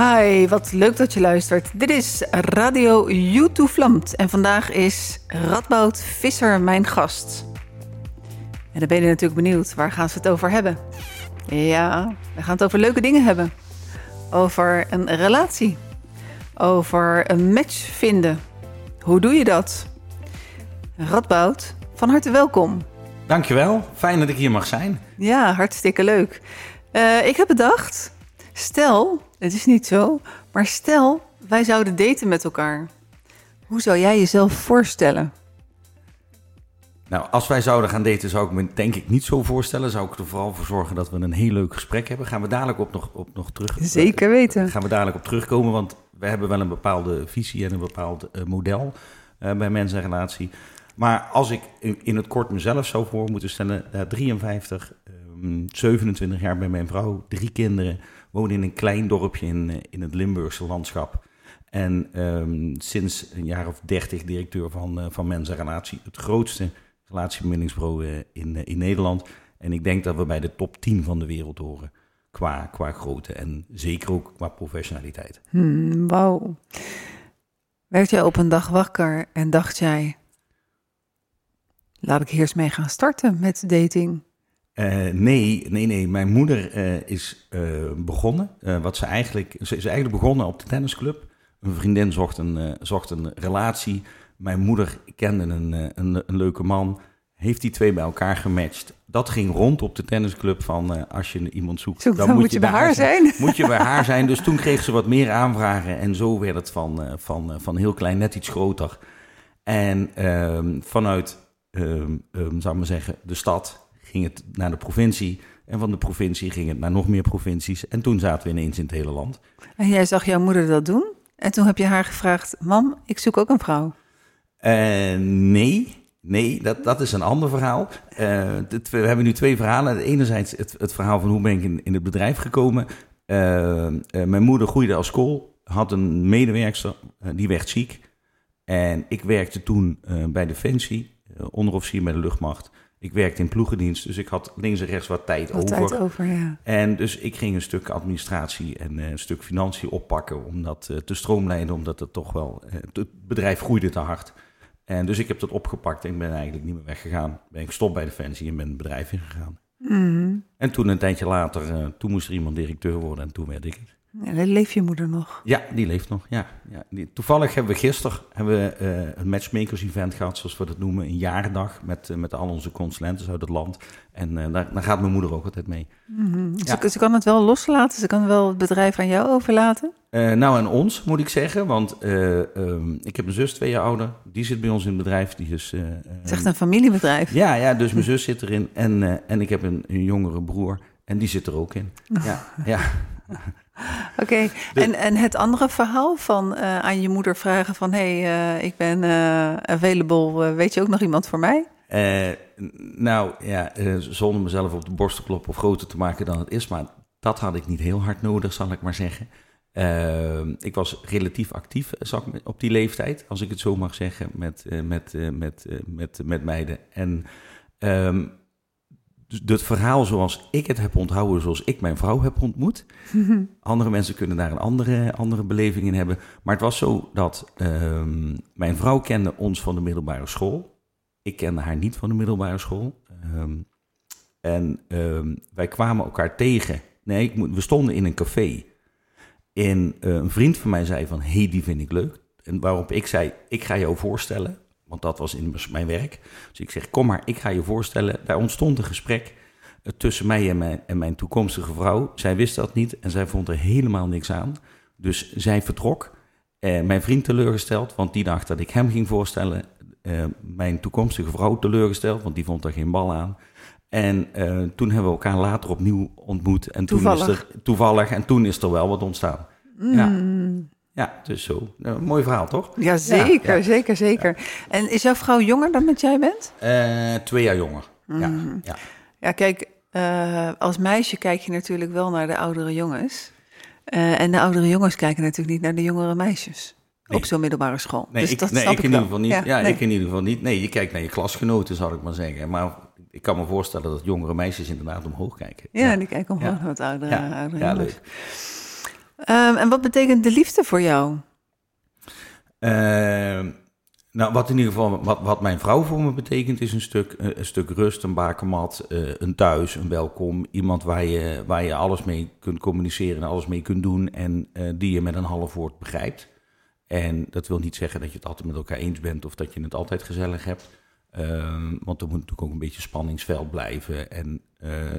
Hi, wat leuk dat je luistert. Dit is Radio YouTube Vlamt en vandaag is Radboud Visser mijn gast. En dan ben je natuurlijk benieuwd, waar gaan ze het over hebben? Ja, we gaan het over leuke dingen hebben. Over een relatie. Over een match vinden. Hoe doe je dat? Radboud, van harte welkom. Dankjewel, fijn dat ik hier mag zijn. Ja, hartstikke leuk. Uh, ik heb bedacht, stel, het is niet zo, maar stel wij zouden daten met elkaar. Hoe zou jij jezelf voorstellen? Nou, als wij zouden gaan daten, zou ik me denk ik niet zo voorstellen. Zou ik er vooral voor zorgen dat we een heel leuk gesprek hebben. Gaan we dadelijk op nog, op nog terug. Zeker weten. Gaan we dadelijk op terugkomen, want we hebben wel een bepaalde visie en een bepaald uh, model uh, bij mensen en relatie. Maar als ik in het kort mezelf zou voor moeten stellen, uh, 53, 27 jaar bij mijn vrouw, drie kinderen, woon in een klein dorpje in, eh, in het Limburgse landschap. En um, sinds een jaar of dertig directeur van, uh, van Mens en Relatie, het grootste relatiebindingsbureau uh, in, in Nederland. En ik denk dat we bij de top 10 van de wereld horen qua, qua grootte en zeker ook qua professionaliteit. Hmm, Wauw. Werd jij op een dag wakker en dacht jij, laat ik eerst mee gaan starten met dating? Uh, nee, nee, nee. Mijn moeder uh, is uh, begonnen. wat ze eigenlijk, ze is eigenlijk begonnen op de tennisclub. Een vriendin zocht een, zocht een relatie. Mijn moeder kende een, een, een, leuke man. Heeft die twee bij elkaar gematcht. Dat ging rond op de tennisclub van als je iemand zoekt, Zoek, dan, dan, moet je, bij haar zijn. zijn. Moet je bij haar zijn. Dus toen kreeg ze wat meer aanvragen. En zo werd het van, van, van heel klein net iets groter. En ehm, vanuit, um, um, zou ik maar zeggen, de stad ging het naar de provincie. En van de provincie ging het naar nog meer provincies. En toen zaten we ineens in het hele land. En jij zag jouw moeder dat doen? En toen heb je haar gevraagd: Mam, ik zoek ook een vrouw. Uh, nee. Nee, dat, dat is een ander verhaal. Uh, het, we hebben nu twee verhalen. Enerzijds het, het verhaal van hoe ben ik in, in het bedrijf gekomen. Uh, mijn moeder groeide als school, had een medewerkster, die werd ziek. En ik werkte toen bij Defensie, onderofficier bij de luchtmacht. Ik werkte in ploegendienst, dus ik had links en rechts wat tijd wat over. Tijd over ja. En dus ik ging een stuk administratie en uh, een stuk financiën oppakken om dat uh, te stroomlijnen, omdat het toch wel, uh, het bedrijf groeide te hard. En dus ik heb dat opgepakt en ben eigenlijk niet meer weggegaan. Ben ik gestopt bij Defensie en ben het bedrijf ingegaan. Mm. En toen een tijdje later, toen moest er iemand directeur worden en toen werd ik het. Ja, leeft je moeder nog? Ja, die leeft nog. Ja, ja. Die, toevallig hebben we gisteren hebben we, uh, een matchmakers event gehad, zoals we dat noemen. Een jaardag met, uh, met al onze consulenten uit het land. En uh, daar, daar, gaat mijn moeder ook altijd mee. Mm -hmm. ja. ze, ze, kan het wel loslaten? Ze kan wel het bedrijf aan jou overlaten? nou, aan ons moet ik zeggen. Want um, ik heb een zus, twee jaar ouder. Die zit bij ons in het bedrijf. Die is, het is echt een familiebedrijf. Ja, ja dus mijn zus zit erin. En, en ik heb een, een jongere broer. En die zit er ook in. Ja, ja. Oké, okay. en, en het andere verhaal van uh, aan je moeder vragen van... hé, hey, uh, ik ben uh, available, weet je ook nog iemand voor mij? nou ja, zonder mezelf op de borst te kloppen of groter te maken dan het is... maar dat had ik niet heel hard nodig, zal ik maar zeggen. ik was relatief actief op die leeftijd, als ik het zo mag zeggen, met, met, met, met, met meiden. En... Um, dus het verhaal zoals ik het heb onthouden, zoals ik mijn vrouw heb ontmoet. andere mensen kunnen daar een andere, andere beleving in hebben. Maar het was zo dat um, mijn vrouw kende ons van de middelbare school. Ik kende haar niet van de middelbare school. Um, en um, wij kwamen elkaar tegen. Nee, ik moet, we stonden in een café. En uh, een vriend van mij zei van, hey, die vind ik leuk. En waarop ik zei, ik ga jou voorstellen. Want dat was in mijn werk. Dus ik zeg, kom maar, ik ga je voorstellen. Daar ontstond een gesprek tussen mij en mijn, en mijn toekomstige vrouw. Zij wist dat niet en zij vond er helemaal niks aan. Dus zij vertrok. Eh, mijn vriend teleurgesteld, want die dacht dat ik hem ging voorstellen. Eh, mijn toekomstige vrouw teleurgesteld, want die vond er geen bal aan. En uh, toen hebben we elkaar later opnieuw ontmoet. En toevallig. toen is er toevallig en toen is er wel wat ontstaan. Mm. Ja. Ja, dus zo. Nou, mooi verhaal, toch? Ja, zeker, ja, ja. zeker, zeker. Ja. En is jouw vrouw jonger dan met jij bent? Uh, twee jaar jonger, mm. ja, ja. Ja, kijk, uh, als meisje kijk je natuurlijk wel naar de oudere jongens. Uh, en de oudere jongens kijken natuurlijk niet naar de jongere meisjes. Nee. Op zo'n middelbare school. Nee, dus ik, dat nee, snap ik, ik in ieder geval niet. Ja, nee. ik in ieder geval niet. Nee, je kijkt naar je klasgenoten, zou ik maar zeggen. Maar ik kan me voorstellen dat jongere meisjes inderdaad omhoog kijken. Ja, die kijken omhoog naar wat oudere, oudere ja, jongens. leuk. Ehm, en wat betekent de liefde voor jou? Ehm, nou, wat in ieder geval, wat, mijn vrouw voor me betekent, is een stuk, eh, een stuk rust, een bakermat, uh, een thuis, een welkom. Iemand waar je, waar je alles mee kunt communiceren en alles mee kunt doen en uh, die je met een half woord begrijpt. En dat wil niet zeggen dat je het altijd met elkaar eens bent of dat je het altijd gezellig hebt. Ehm, want er moet natuurlijk ook een beetje spanningsveld blijven. En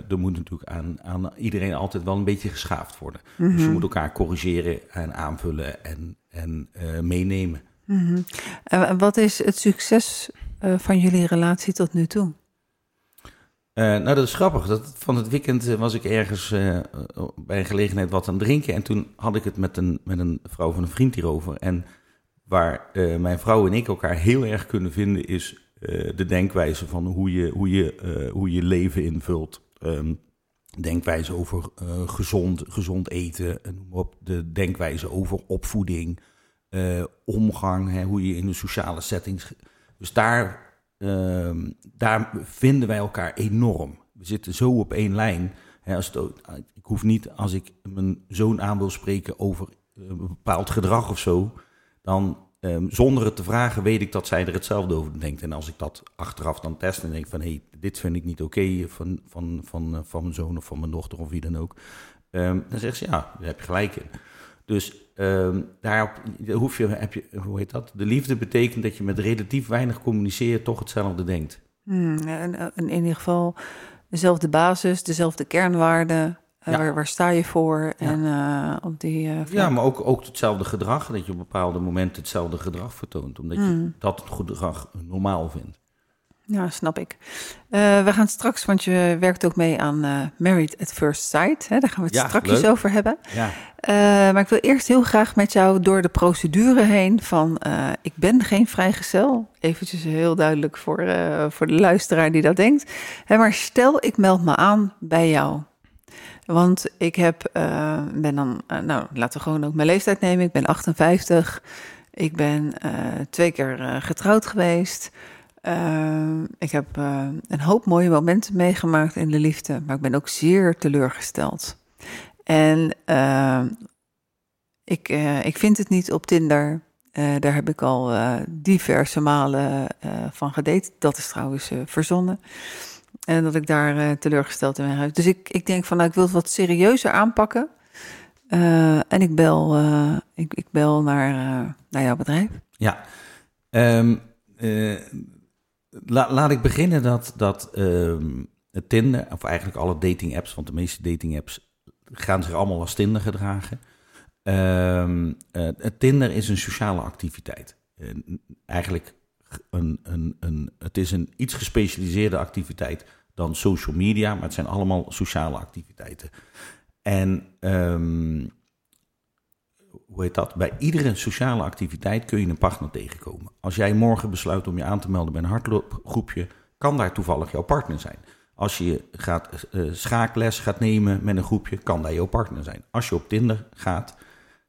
er moet natuurlijk aan, aan iedereen altijd wel een beetje geschaafd worden. Mm -hmm. Dus je moet elkaar corrigeren en aanvullen en, en meenemen. Mm -hmm. En wat is het succes uh, van jullie relatie tot nu toe? Uh, nou, dat is grappig. Dat, van het weekend was ik ergens bij een gelegenheid wat aan het drinken. En toen had ik het met een, met een vrouw van een vriend hierover. En waar mijn vrouw en ik elkaar heel erg kunnen vinden, is de denkwijze van hoe je, hoe je, hoe je leven invult. Um, denkwijze over gezond, gezond eten, noem op, de denkwijze over opvoeding. Omgang, hè, hoe je in de sociale settings. Dus daar, uh, daar vinden wij elkaar enorm. We zitten zo op één lijn. Hè, als ik hoef niet, als ik mijn zoon aan wil spreken over een bepaald gedrag of zo, dan um, zonder het te vragen weet ik dat zij er hetzelfde over denkt. En als ik dat achteraf dan test en denk van hé, hey, dit vind ik niet oké van, van, van, van mijn zoon of van mijn dochter of wie dan ook. Um, dan zegt ze ja, daar heb je gelijk in. Dus um, daarop hoef je, heb je, hoe heet dat? De liefde betekent dat je met relatief weinig communiceert toch hetzelfde denkt. Hmm, en, in ieder geval dezelfde basis, dezelfde kernwaarden. Ja. Waar, waar, sta je voor? Ja. En uh, op die. Uh, ja, maar ook, ook hetzelfde gedrag. Dat je op bepaalde momenten hetzelfde gedrag vertoont. Omdat je Hmm. dat gedrag normaal vindt. Ja, snap ik. Uh, we gaan straks, want je werkt ook mee aan Married at First Sight. Hè? Daar gaan we het Ja, straks over hebben. Ja. Maar ik wil eerst heel graag met jou door de procedure heen van... ik ben geen vrijgezel. Eventjes heel duidelijk voor, voor de luisteraar die dat denkt. Hè, maar stel, ik meld me aan bij jou. Want ik heb, uh, ben dan, uh, nou laten we gewoon ook mijn leeftijd nemen. Ik ben 58. Ik ben uh, twee keer getrouwd geweest. Ik heb een hoop mooie momenten meegemaakt in de liefde, maar ik ben ook zeer teleurgesteld. En ik, ik vind het niet op Tinder. Daar heb ik al diverse malen van gedate. Dat is trouwens verzonnen. En dat ik daar uh, teleurgesteld in ben. Dus ik, ik denk van, nou, ik wil het wat serieuzer aanpakken. Uh, en ik bel, uh, ik, ik bel naar, naar jouw bedrijf. Ja. Um, la, laat ik beginnen dat, dat het Tinder, of eigenlijk alle dating apps, want de meeste dating apps gaan zich allemaal als Tinder gedragen. Um, Tinder is een sociale activiteit. eigenlijk een, het is een iets gespecialiseerde activiteit dan social media, maar het zijn allemaal sociale activiteiten. En um, hoe heet dat? Bij iedere sociale activiteit kun je een partner tegenkomen. Als jij morgen besluit om je aan te melden bij een hardloopgroepje, kan daar toevallig jouw partner zijn. Als je gaat, uh, schaakles gaat nemen met een groepje, kan daar jouw partner zijn. Als je op Tinder gaat,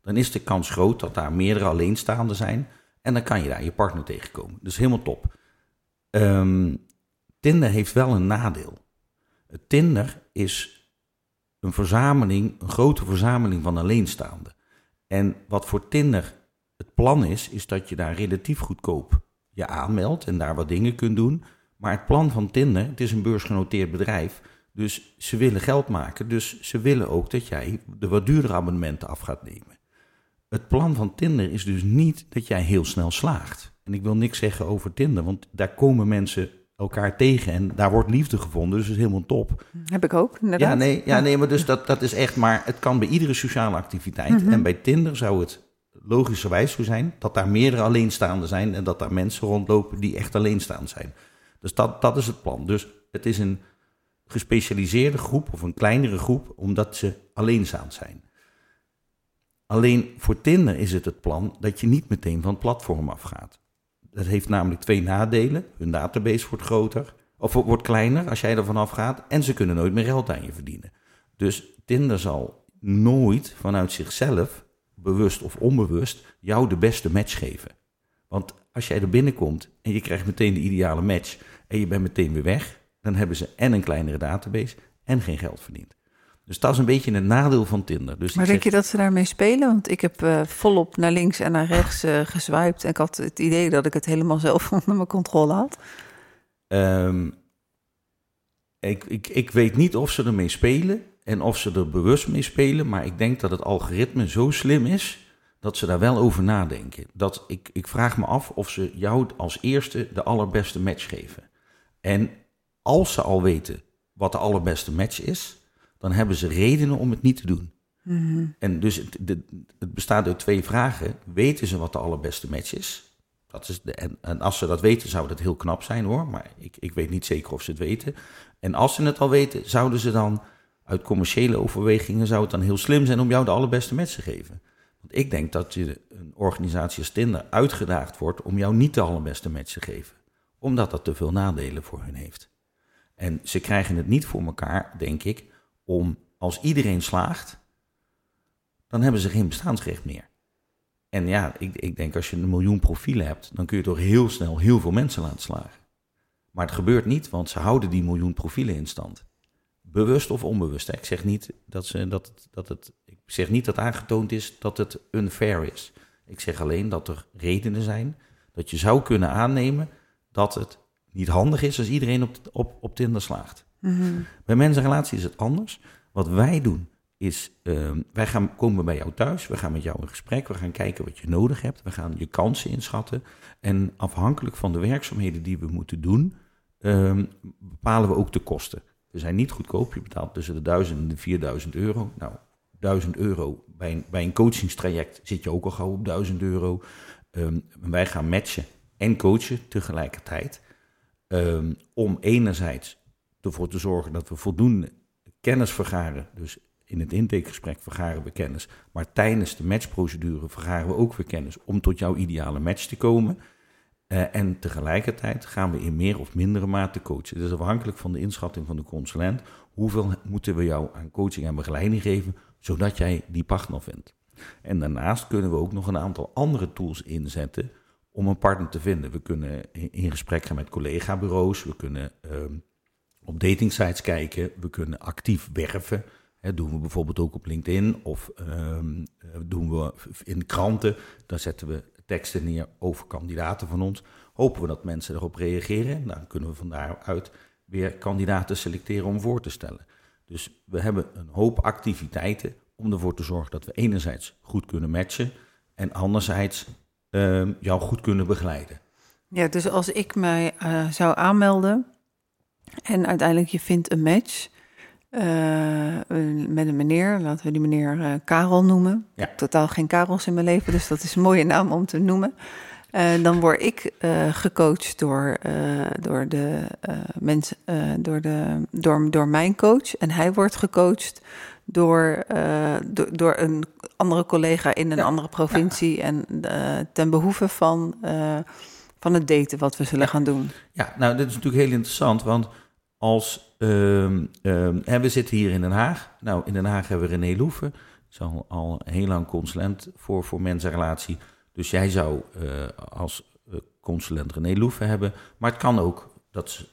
dan is de kans groot dat daar meerdere alleenstaanden zijn. En dan kan je daar je partner tegenkomen. Dus helemaal top. Um, Tinder heeft wel een nadeel. Tinder is een verzameling, een grote verzameling van alleenstaanden. En wat voor Tinder het plan is, is dat je daar relatief goedkoop je aanmeldt en daar wat dingen kunt doen. Maar het plan van Tinder, het is een beursgenoteerd bedrijf, dus ze willen geld maken. Dus ze willen ook dat jij de wat duurdere abonnementen af gaat nemen. Het plan van Tinder is dus niet dat jij heel snel slaagt. En ik wil niks zeggen over Tinder, want daar komen mensen elkaar tegen en daar wordt liefde gevonden, dus dat is helemaal top. Heb ik ook, inderdaad. Ja, nee, ja, nee maar dus dat, dat is echt, maar het kan bij iedere sociale activiteit. Mm -hmm. En bij Tinder zou het logischerwijs zo zijn dat daar meerdere alleenstaanden zijn en dat daar mensen rondlopen die echt alleenstaand zijn. Dus dat, dat is het plan. Dus het is een gespecialiseerde groep of een kleinere groep, omdat ze alleenstaand zijn. Alleen voor Tinder is het het plan dat je niet meteen van het platform afgaat. Dat heeft namelijk twee nadelen. Hun database wordt groter, of wordt kleiner als jij er vanaf gaat. En ze kunnen nooit meer geld aan je verdienen. Dus Tinder zal nooit vanuit zichzelf, bewust of onbewust, jou de beste match geven. Want als jij er binnenkomt en je krijgt meteen de ideale match en je bent meteen weer weg, dan hebben ze en een kleinere database en geen geld verdiend. Dus dat is een beetje een nadeel van Tinder. Dus maar denk je dat ze daarmee spelen? Want ik heb uh, volop naar links en naar rechts uh, geswiped. En ik had het idee dat ik het helemaal zelf onder mijn controle had. Um, ik, ik, ik weet niet of ze ermee spelen en of ze er bewust mee spelen. Maar ik denk dat het algoritme zo slim is dat ze daar wel over nadenken. Dat ik, ik vraag me af of ze jou als eerste de allerbeste match geven. En als ze al weten wat de allerbeste match is, dan hebben ze redenen om het niet te doen. Mhm. En dus het, het, bestaat uit twee vragen. Weten ze wat de allerbeste match is? Dat is de, en, en, als ze dat weten, zou dat heel knap zijn hoor. Maar ik, ik weet niet zeker of ze het weten. En als ze het al weten, zouden ze dan uit commerciële overwegingen, zou het dan heel slim zijn om jou de allerbeste match te geven? Want ik denk dat je een organisatie als Tinder uitgedaagd wordt om jou niet de allerbeste match te geven. Omdat dat te veel nadelen voor hun heeft. En ze krijgen het niet voor elkaar, denk ik, om als iedereen slaagt, dan hebben ze geen bestaansrecht meer. En ja, ik, ik denk als je een miljoen profielen hebt, dan kun je toch heel snel heel veel mensen laten slagen. Maar het gebeurt niet, want ze houden die miljoen profielen in stand. Bewust of onbewust. Ik zeg niet dat, ze, dat, dat het, ik zeg niet dat aangetoond is dat het unfair is. Ik zeg alleen dat er redenen zijn dat je zou kunnen aannemen dat het niet handig is als iedereen op, op, op Tinder slaagt. Mm Bij mensenrelatie is het anders. Wat wij doen is, uh, wij gaan, komen bij jou thuis, we gaan met jou in gesprek, we gaan kijken wat je nodig hebt, we gaan je kansen inschatten. En afhankelijk van de werkzaamheden die we moeten doen, uh, bepalen we ook de kosten. We zijn niet goedkoop, je betaalt tussen de 1000 en de 4000 euro. Nou, 1000 euro bij een, bij een coachingstraject zit je ook al gauw op 1000 euro. Um, wij gaan matchen en coachen tegelijkertijd. Om enerzijds ervoor te zorgen dat we voldoende kennis vergaren. Dus in het intakegesprek vergaren we kennis. Maar tijdens de matchprocedure vergaren we ook weer kennis om tot jouw ideale match te komen. Uh, en tegelijkertijd gaan we in meer of mindere mate coachen. Het is afhankelijk van de inschatting van de consulent. Hoeveel moeten we jou aan coaching en begeleiding geven, zodat jij die partner vindt. En daarnaast kunnen we ook nog een aantal andere tools inzetten om een partner te vinden. We kunnen in gesprek gaan met collega-bureaus, we kunnen uh, op datingsites kijken, we kunnen actief werven. Dat doen we bijvoorbeeld ook op LinkedIn of um, doen we in kranten. Daar zetten we teksten neer over kandidaten van ons. Hopen we dat mensen erop reageren. Dan kunnen we van daaruit weer kandidaten selecteren om voor te stellen. Dus we hebben een hoop activiteiten om ervoor te zorgen dat we enerzijds goed kunnen matchen en anderzijds uh, jou goed kunnen begeleiden. Ja, dus als ik mij uh, zou aanmelden en uiteindelijk je vindt een match uh, met een meneer, laten we die meneer uh, Karel noemen. Ja. Totaal geen Karels in mijn leven, dus dat is een mooie naam om te noemen. Uh, dan word ik gecoacht door, door, de, mensen, door, de, door, door mijn coach. En hij wordt gecoacht door, door, door, een andere collega in een ja. andere provincie. Ja. En ten behoeve van, van het daten wat we zullen gaan doen. Ja, nou, dit is natuurlijk heel interessant, want als um, um, we zitten hier in Den Haag. Nou, in Den Haag hebben we René Loeven. Is al, al heel lang consulent voor, voor mensenrelatie. Dus jij zou uh, als uh, consulent René Loeven hebben. Maar het kan ook dat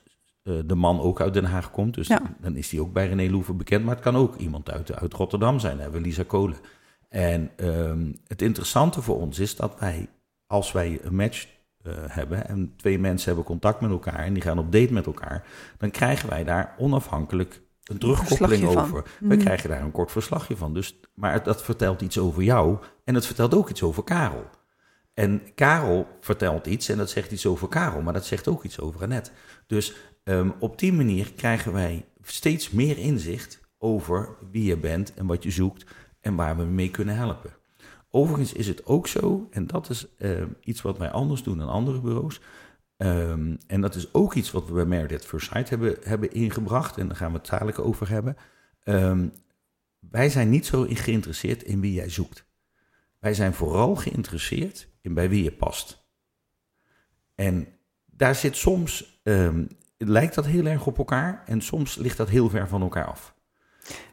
uh, de man ook uit Den Haag komt. Dus ja. dan is hij ook bij René Loeven bekend. Maar het kan ook iemand uit, uit Rotterdam zijn. Hebben we Lisa Kolen. En um, het interessante voor ons is dat wij, als wij een match uh, hebben en twee mensen hebben contact met elkaar en die gaan op date met elkaar, dan krijgen wij daar onafhankelijk een terugkoppeling over. van. We Mhm. krijgen daar een kort verslagje van. Dus, maar dat vertelt iets over jou en het vertelt ook iets over Karel. En Karel vertelt iets en dat zegt iets over Karel, maar dat zegt ook iets over Annette. Dus um, op die manier krijgen wij steeds meer inzicht over wie je bent en wat je zoekt en waar we mee kunnen helpen. Overigens is het ook zo, en dat is uh, iets wat wij anders doen dan andere bureaus. Um, en dat is ook iets wat we bij Meredith First hebben, hebben ingebracht. En daar gaan we het dadelijk over hebben. Um, wij zijn niet zo geïnteresseerd in wie jij zoekt. Wij zijn vooral geïnteresseerd in bij wie je past. En daar zit soms, lijkt dat heel erg op elkaar. En soms ligt dat heel ver van elkaar af.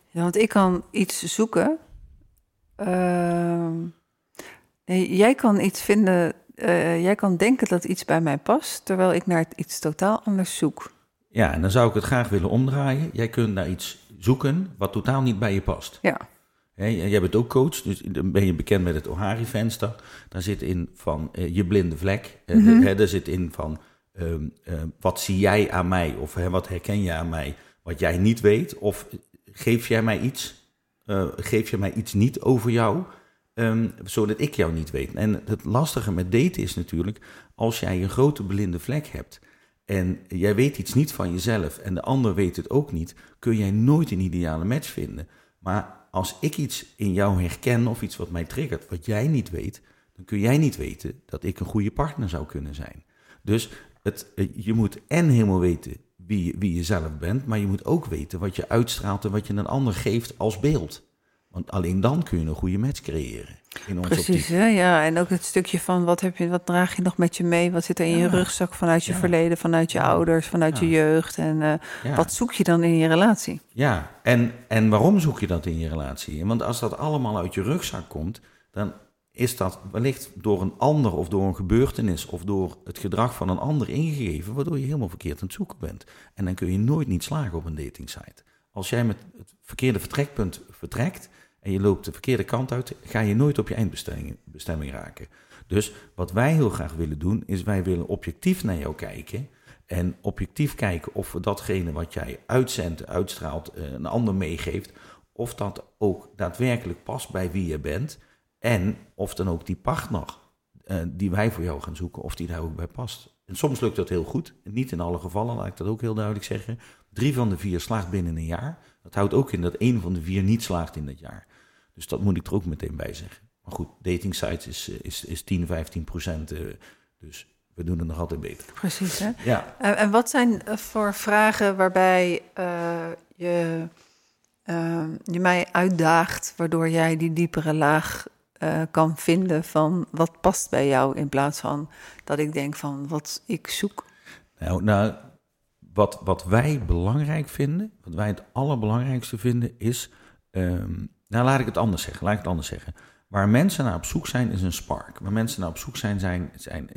Ja, want ik kan iets zoeken. Uh, nee, jij kan iets vinden, uh, jij kan denken dat iets bij mij past, terwijl ik naar iets totaal anders zoek. Ja, en dan zou ik het graag willen omdraaien. Jij kunt naar iets zoeken wat totaal niet bij je past. Ja. Hè, jij bent ook coach, dus dan ben je bekend met het Ohari-venster. Daar zit in van eh, je blinde vlek. Eh, hè, daar zit in van ehm, eh, wat zie jij aan mij? Of hè, wat herken je aan mij wat jij niet weet? Of geef jij mij iets, eh, geef je mij iets niet over jou, ehm, zodat ik jou niet weet? En het lastige met daten is natuurlijk, als jij een grote blinde vlek hebt... En jij weet iets niet van jezelf en de ander weet het ook niet, kun jij nooit een ideale match vinden. Maar als ik iets in jou herken of iets wat mij triggert, wat jij niet weet, dan kun jij niet weten dat ik een goede partner zou kunnen zijn. Dus het, eh, je moet en helemaal weten wie, wie je zelf bent, maar je moet ook weten wat je uitstraalt en wat je een ander geeft als beeld. Want alleen dan kun je een goede match creëren. In Precies, optiek. hè? ja. En ook het stukje van wat, heb je, wat draag je nog met je mee? Wat zit er in je rugzak vanuit je Ja. verleden, vanuit je ouders, vanuit je jeugd? En eh, wat zoek je dan in je relatie? Ja, en, en waarom zoek je dat in je relatie? Want als dat allemaal uit je rugzak komt, dan is dat wellicht door een ander of door een gebeurtenis of door het gedrag van een ander ingegeven, waardoor je helemaal verkeerd aan het zoeken bent. En dan kun je nooit niet slagen op een datingsite. Als jij met het verkeerde vertrekpunt vertrekt en je loopt de verkeerde kant uit, ga je nooit op je eindbestemming bestemming raken. Dus wat wij heel graag willen doen, is wij willen objectief naar jou kijken. En objectief kijken of datgene wat jij uitzendt, uitstraalt, eh, een ander meegeeft, of dat ook daadwerkelijk past bij wie je bent. En of dan ook die partner eh, die wij voor jou gaan zoeken, of die daar ook bij past. En soms lukt dat heel goed. Niet in alle gevallen, laat ik dat ook heel duidelijk zeggen. Drie van de vier slaagt binnen een jaar. Dat houdt ook in dat één van de vier niet slaagt in dat jaar. Dus dat moet ik er ook meteen bij zeggen. Maar goed, dating sites is, eh, is, is 10, 15 procent. eh, dus we doen het nog altijd beter. Precies, hè? Ja, En, en wat zijn voor vragen waarbij je, je mij uitdaagt, waardoor jij die diepere laag eh, kan vinden van wat past bij jou, in plaats van dat ik denk van wat ik zoek. Nou, nou wat, wat wij belangrijk vinden, wat wij het allerbelangrijkste vinden, is. ehm, nou, laat ik het anders zeggen. Laat ik het anders zeggen. Waar mensen naar op zoek zijn, is een spark. Waar mensen naar op zoek zijn, zijn, zijn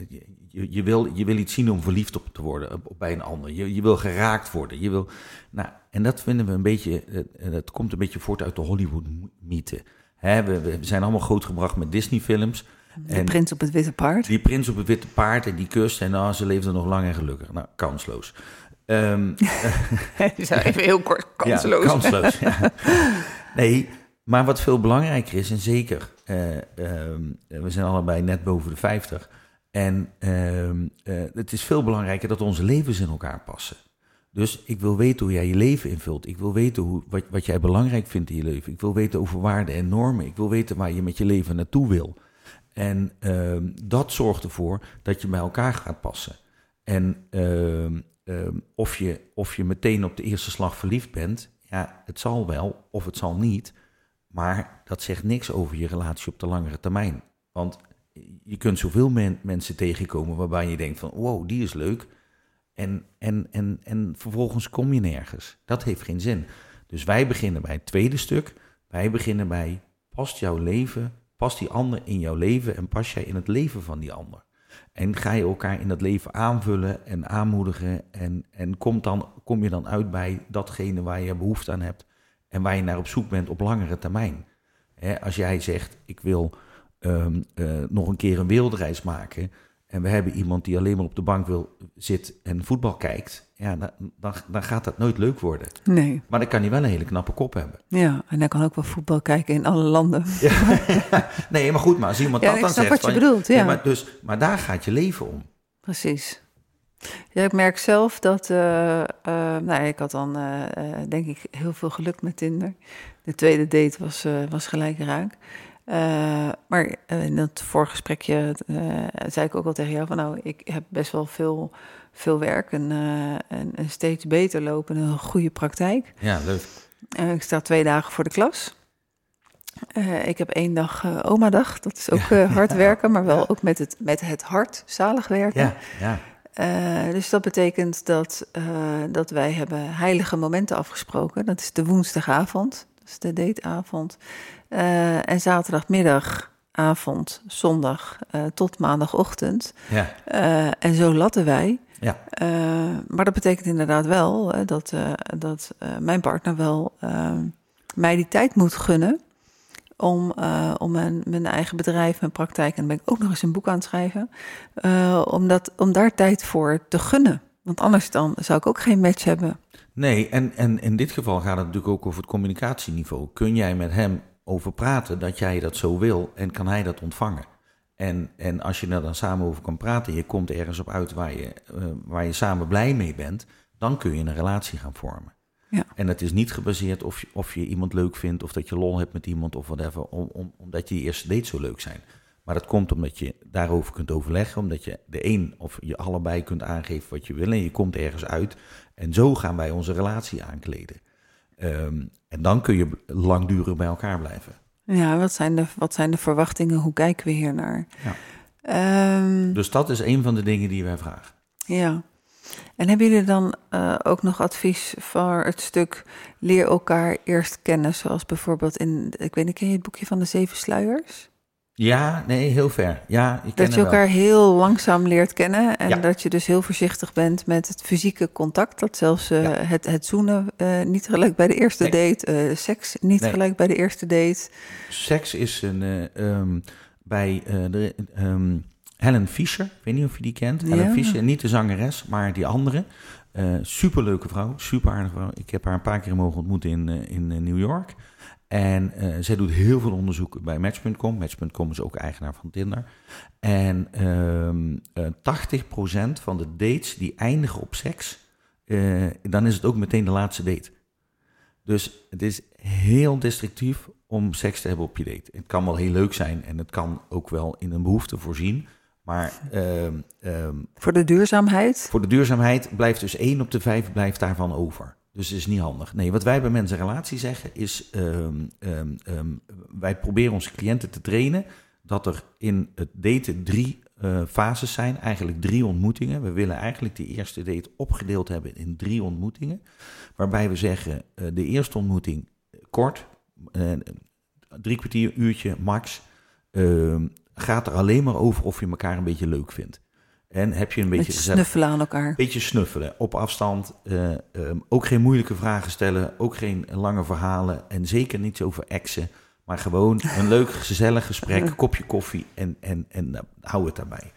je, je, wil, je wil iets zien om verliefd op te worden op, op bij een ander. Je, je wil geraakt worden. Je wil, nou, en dat vinden we een beetje, dat komt een beetje voort uit de Hollywood-mythe. Hè, we, we zijn allemaal grootgebracht met Disney-films. De En- prins op het witte paard. die prins op het witte paard en die kust en nou, ze leefden nog lang en gelukkig. Nou, kansloos. Ehm, even heel kort, kansloos. Ja, kansloos. ja. Nee, maar wat veel belangrijker is, en zeker, eh, ehm, we zijn allebei net boven de 50. En ehm, eh, het is veel belangrijker dat onze levens in elkaar passen. Dus ik wil weten hoe jij je leven invult. Ik wil weten hoe, wat, wat jij belangrijk vindt in je leven. Ik wil weten over waarden en normen. Ik wil weten waar je met je leven naartoe wil. En ehm, dat zorgt ervoor dat je bij elkaar gaat passen. En ehm, ehm, of, je, of je meteen op de eerste slag verliefd bent, ja, het zal wel of het zal niet. Maar dat zegt niks over je relatie op de langere termijn. Want je kunt zoveel men- mensen tegenkomen waarbij je denkt van, wow, die is leuk. En, en, en, en vervolgens kom je nergens. Dat heeft geen zin. Dus wij beginnen bij het tweede stuk. Wij beginnen bij, past jouw leven, past die ander in jouw leven en pas jij in het leven van die ander? En ga je elkaar in dat leven aanvullen en aanmoedigen en, en komt dan, kom je dan uit bij datgene waar je behoefte aan hebt en waar je naar op zoek bent op langere termijn. Als jij zegt, ik wil ehm, eh, nog een keer een wereldreis maken en we hebben iemand die alleen maar op de bank wil zit en voetbal kijkt, ja, dan, dan, dan gaat dat nooit leuk worden. Nee, Maar dan kan hij wel een hele knappe kop hebben. ja. En hij kan ook wel voetbal kijken in alle landen. Nee, maar goed, maar als iemand Ja, dat dan zegt... wat je van- bedoelt, Nee, ja. maar, dus, maar daar gaat je leven om. Precies. Ja, ik merk zelf dat, eh, eh, nou, ja, ik had dan eh, denk ik heel veel geluk met Tinder. De tweede date was, was gelijk raak. Eh, maar in dat voorgesprekje eh, zei ik ook al tegen jou van nou, ik heb best wel veel, veel werk en, en, en steeds beter lopen, een goede praktijk. Ja, leuk. Ik sta twee dagen voor de klas. Ik heb één dag eh oma-dag. Dat is ook hard werken, maar wel ook met het, met het hart zalig werken. Ja, ja. Dus dat betekent dat, dat wij hebben heilige momenten afgesproken. Dat is de woensdagavond, dat is de dateavond. Eh, en zaterdagmiddag, avond, zondag eh, tot maandagochtend. ja. Eh, en zo latten wij. Ja. Maar dat betekent inderdaad wel dat, dat mijn partner wel mij die tijd moet gunnen om, om mijn, mijn eigen bedrijf, mijn praktijk, en dan ben ik ook nog eens een boek aan het schrijven, om, dat, om daar tijd voor te gunnen. Want anders dan zou ik ook geen match hebben. Nee, en, en in dit geval gaat het natuurlijk ook over het communicatieniveau. Kun jij met hem over praten dat jij dat zo wil en kan hij dat ontvangen? En, en als je er dan samen over kan praten, je komt ergens op uit waar je, eh, waar je samen blij mee bent, dan kun je een relatie gaan vormen. Ja. En het is niet gebaseerd of je, of je iemand leuk vindt of dat je lol hebt met iemand of whatever, om, om, omdat je die eerste dates zo leuk zijn. Maar dat komt omdat je daarover kunt overleggen, omdat je de een of je allebei kunt aangeven wat je wil en je komt ergens uit. En zo gaan wij onze relatie aankleden. Ehm, en dan kun je langdurig bij elkaar blijven. Ja, wat zijn de, wat zijn de verwachtingen? Hoe kijken we hier naar? Ja. Ehm, Dus dat is een van de dingen die wij vragen. Ja. En hebben jullie dan eh, ook nog advies voor het stuk leer elkaar eerst kennen? Zoals bijvoorbeeld in, ik weet niet, ken je het boekje van de Zeven Sluiers? Ja, nee, heel ver. Ja, ik Dat je wel. elkaar heel langzaam leert kennen en Ja. dat je dus heel voorzichtig bent met het fysieke contact. Dat zelfs eh, Ja. het, het zoenen eh, niet gelijk bij de eerste Nee. date, eh, seks niet Nee. gelijk bij de eerste date. Seks is een, ehm, bij de, ehm, Helen Fisher. Ik weet niet of je die kent. Helen Ja. Fisher, niet de zangeres, maar die andere. Eh superleuke vrouw, super aardige vrouw. Ik heb haar een paar keer mogen ontmoeten in, eh, in eh, New York. En zij doet heel veel onderzoek bij Match.com. Match.com is ook eigenaar van Tinder. En ehm eh 80% van de dates die eindigen op seks, dan is het ook meteen de laatste date. Dus het is heel destructief om seks te hebben op je date. Het kan wel heel leuk zijn en het kan ook wel in een behoefte voorzien. Maar ehm, ehm, Voor de duurzaamheid. voor de duurzaamheid blijft dus één op de vijf blijft daarvan over. Dus het is niet handig. Nee, wat wij bij mensen relatie zeggen is... ehm, wij proberen onze cliënten te trainen... dat er in het daten drie eh, fases zijn. Eigenlijk drie ontmoetingen. We willen eigenlijk de eerste date opgedeeld hebben in drie ontmoetingen. Waarbij we zeggen, eh, de eerste ontmoeting kort... eh, drie kwartier, uurtje, max... gaat er alleen maar over of je elkaar een beetje leuk vindt. En heb je een beetje... Beetje snuffelen aan elkaar. Beetje snuffelen, op afstand. eh, ehm, ook geen moeilijke vragen stellen, ook geen lange verhalen en zeker niet over exen. Maar gewoon een leuk, gezellig gesprek, kopje koffie en, en, en nou, hou het daarbij.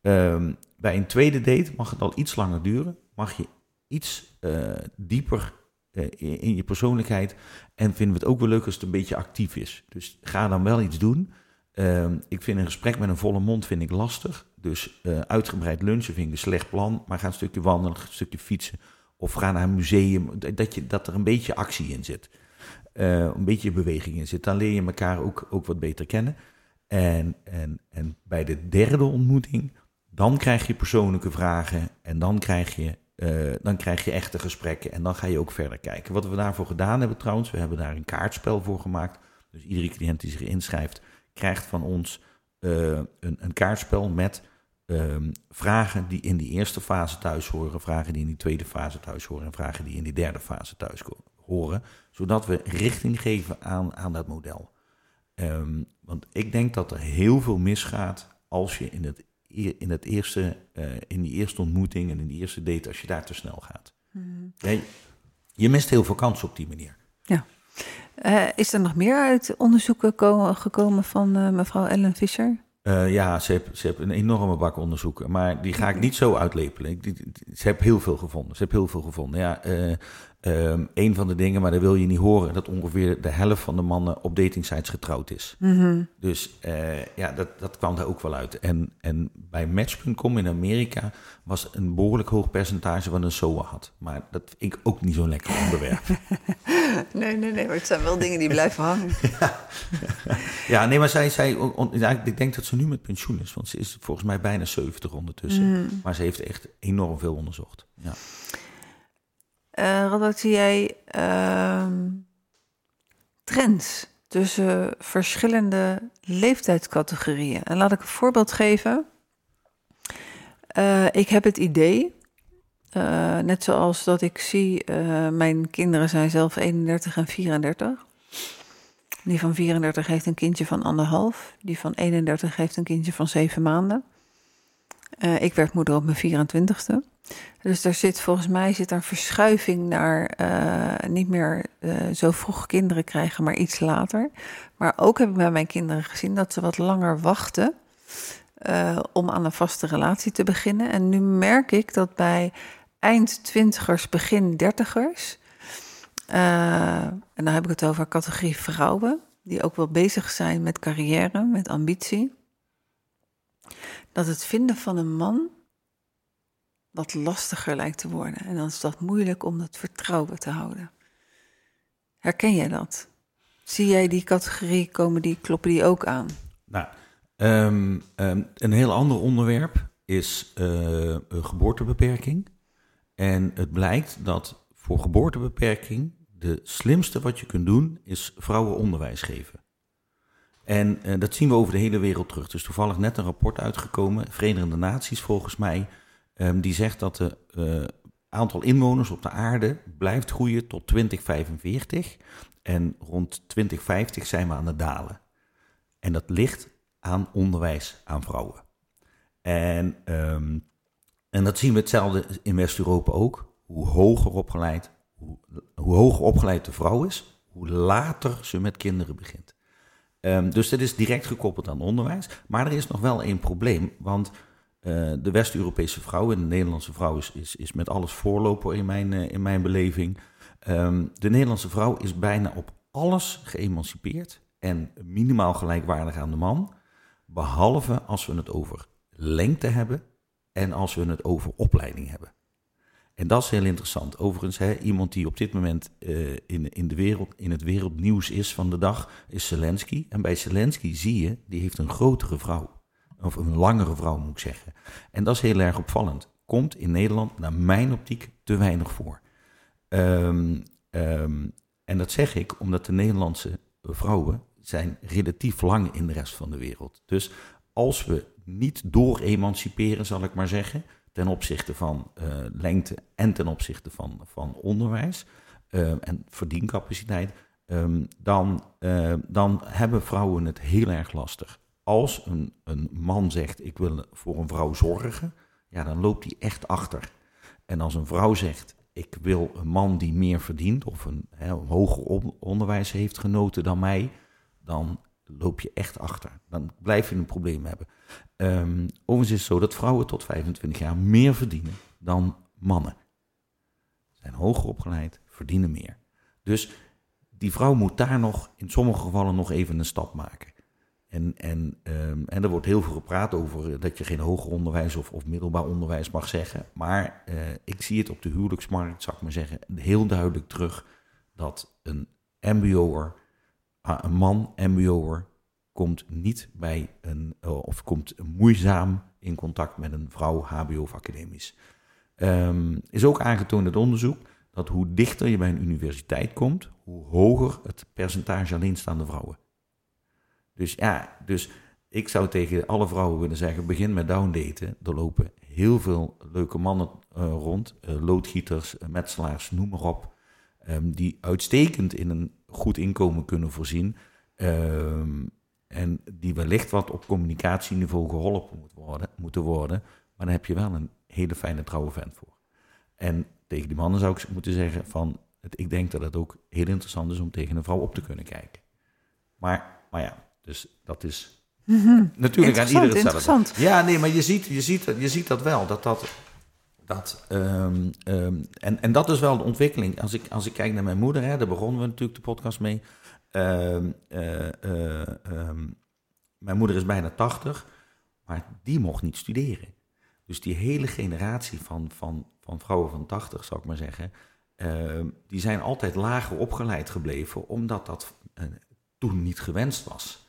Ehm, bij een tweede date mag het al iets langer duren. Mag je iets eh, dieper eh, in, in je persoonlijkheid. En vinden we het ook wel leuk als het een beetje actief is. Dus ga dan wel iets doen. Ehm, ik vind een gesprek met een volle mond vind ik lastig. Dus eh, uitgebreid lunchen vind ik een slecht plan. Maar ga een stukje wandelen, een stukje fietsen. Of ga naar een museum. Dat, je, dat er een beetje actie in zit. Eh, een beetje beweging in zit. Dan leer je elkaar ook, ook wat beter kennen. En, en, en bij de derde ontmoeting, dan krijg je persoonlijke vragen. En dan krijg je, eh, dan krijg je echte gesprekken. En dan ga je ook verder kijken. Wat we daarvoor gedaan hebben trouwens, we hebben daar een kaartspel voor gemaakt. Dus iedere cliënt die zich inschrijft, krijgt van ons eh, een, een kaartspel met ehm, vragen die in die eerste fase thuis horen, vragen die in die tweede fase thuis horen en vragen die in die derde fase thuis horen, zodat we richting geven aan, aan dat model. Ehm, want ik denk dat er heel veel misgaat als je in, het, e- in, het eerste, eh, in die eerste ontmoeting en in die eerste date, als je daar te snel gaat. Ja, je- je mist heel veel kansen op die manier. Eh, is er nog meer uit onderzoeken ko- gekomen van eh, mevrouw Ellen Fischer? Eh, ja, ze heeft, ze heeft een enorme bak onderzoeken, maar die ga ik niet zo uitlepelen. Ik, die- die- ze heeft heel veel gevonden. Ze heeft heel veel gevonden. Ja, eh, ehm, een van de dingen, maar dat wil je niet horen, dat ongeveer de helft van de mannen op datingsites getrouwd is. Dus eh, ja, dat, dat kwam daar ook wel uit. En, en bij Match.com in Amerika was een behoorlijk hoog percentage wat een SOA had. Maar dat vind ik ook niet zo'n lekker onderwerp. Nee, nee, nee, maar het zijn wel dingen die blijven hangen. Ja, nee, maar zij, zij on- ja, ik denk dat ze nu met pensioen is, want ze is volgens mij bijna 70 ondertussen. Maar ze heeft echt enorm veel onderzocht. Ja. Eh Radboud, zie jij ehm, trends tussen verschillende leeftijdscategorieën? En laat ik een voorbeeld geven. Eh, ik heb het idee, eh, net zoals dat ik zie, mijn kinderen zijn zelf 31 en 34. Die van 34 heeft een kindje van anderhalf. Die van 31 heeft een kindje van zeven maanden. Uh, ik werd moeder op mijn 24ste. Dus er zit volgens mij zit een verschuiving naar uh, niet meer uh, zo vroeg kinderen krijgen, maar iets later. Maar ook heb ik bij mijn kinderen gezien dat ze wat langer wachten om aan een vaste relatie te beginnen. En nu merk ik dat bij eind twintigers, begin dertigers, en dan heb ik het over categorie vrouwen, die ook wel bezig zijn met carrière, met ambitie dat het vinden van een man wat lastiger lijkt te worden. En dan is dat moeilijk om dat vertrouwen te houden. Herken jij dat? Zie jij die categorie komen, die kloppen die ook aan? Nou, ehm, ehm, een heel ander onderwerp is uh, geboortebeperking. En het blijkt dat voor geboortebeperking de slimste wat je kunt doen is vrouwen onderwijs geven. En uh, dat zien we over de hele wereld terug. Dus toevallig net een rapport uitgekomen, Verenigde Naties volgens mij, um, die zegt dat het uh, aantal inwoners op de aarde blijft groeien tot 2045. En rond 2050 zijn we aan het dalen. En dat ligt aan onderwijs aan vrouwen. En, um, en dat zien we hetzelfde in West-Europa ook. Hoe hoger opgeleid, hoe, hoe hoger opgeleid de vrouw is, hoe later ze met kinderen begint. Um, dus dat is direct gekoppeld aan onderwijs. Maar er is nog wel één probleem. Want uh, de West-Europese vrouw en de Nederlandse vrouw is, is, is met alles voorloper in mijn, uh, in mijn beleving. Um, de Nederlandse vrouw is bijna op alles geëmancipeerd en minimaal gelijkwaardig aan de man. Behalve als we het over lengte hebben en als we het over opleiding hebben. En dat is heel interessant. Overigens, hè, iemand die op dit moment uh, in, in, de wereld, in het wereldnieuws is van de dag, is Zelensky. En bij Zelensky zie je, die heeft een grotere vrouw. Of een langere vrouw, moet ik zeggen. En dat is heel erg opvallend. Komt in Nederland, naar mijn optiek, te weinig voor. Um, um, en dat zeg ik omdat de Nederlandse vrouwen zijn relatief lang in de rest van de wereld. Dus als we niet door emanciperen, zal ik maar zeggen ten opzichte van uh, lengte en ten opzichte van, van onderwijs uh, en verdiencapaciteit, um, dan, uh, dan hebben vrouwen het heel erg lastig. Als een, een man zegt, ik wil voor een vrouw zorgen, ja, dan loopt hij echt achter. En als een vrouw zegt, ik wil een man die meer verdient of een, een hoger onderwijs heeft genoten dan mij, dan loop je echt achter. Dan blijf je een probleem hebben. Um, overigens is het zo dat vrouwen tot 25 jaar meer verdienen dan mannen. Zijn hoger opgeleid, verdienen meer. Dus die vrouw moet daar nog in sommige gevallen nog even een stap maken. En, en, um, en er wordt heel veel gepraat over dat je geen hoger onderwijs of, of middelbaar onderwijs mag zeggen. Maar uh, ik zie het op de huwelijksmarkt, zou ik maar zeggen, heel duidelijk terug dat een MBO'er Ah, een man, MBO'er, komt niet bij een, eh, of komt moeizaam in contact met een vrouw, HBO of academisch. Um, is ook aangetoond uit onderzoek dat hoe dichter je bij een universiteit komt, hoe hoger het percentage alleenstaande vrouwen. Dus ja, dus ik zou tegen alle vrouwen willen zeggen: begin met downdaten. Er lopen heel veel leuke mannen uh, rond, uh, loodgieters, metselaars, noem maar op, um, die uitstekend in een goed inkomen kunnen voorzien. Um, en die wellicht wat op communicatieniveau geholpen moet worden, moeten worden. Maar dan heb je wel een hele fijne trouwe vent voor. En tegen die mannen zou ik moeten zeggen van... Het, ik denk dat het ook heel interessant is om tegen een vrouw op te kunnen kijken. Maar, maar ja, dus dat is mm -hmm. natuurlijk aan iedereen hetzelfde. Ja, nee, maar je ziet, je, ziet, je ziet dat wel. Dat dat, dat, um, um, en, en dat is wel de ontwikkeling. Als ik, als ik kijk naar mijn moeder, hè, daar begonnen we natuurlijk de podcast mee. Uh, uh, uh, mijn moeder is bijna 80, maar die mocht niet studeren. Dus die hele generatie van, van, van vrouwen van 80, zou ik maar zeggen, die zijn altijd lager opgeleid gebleven, omdat dat eh, toen niet gewenst was.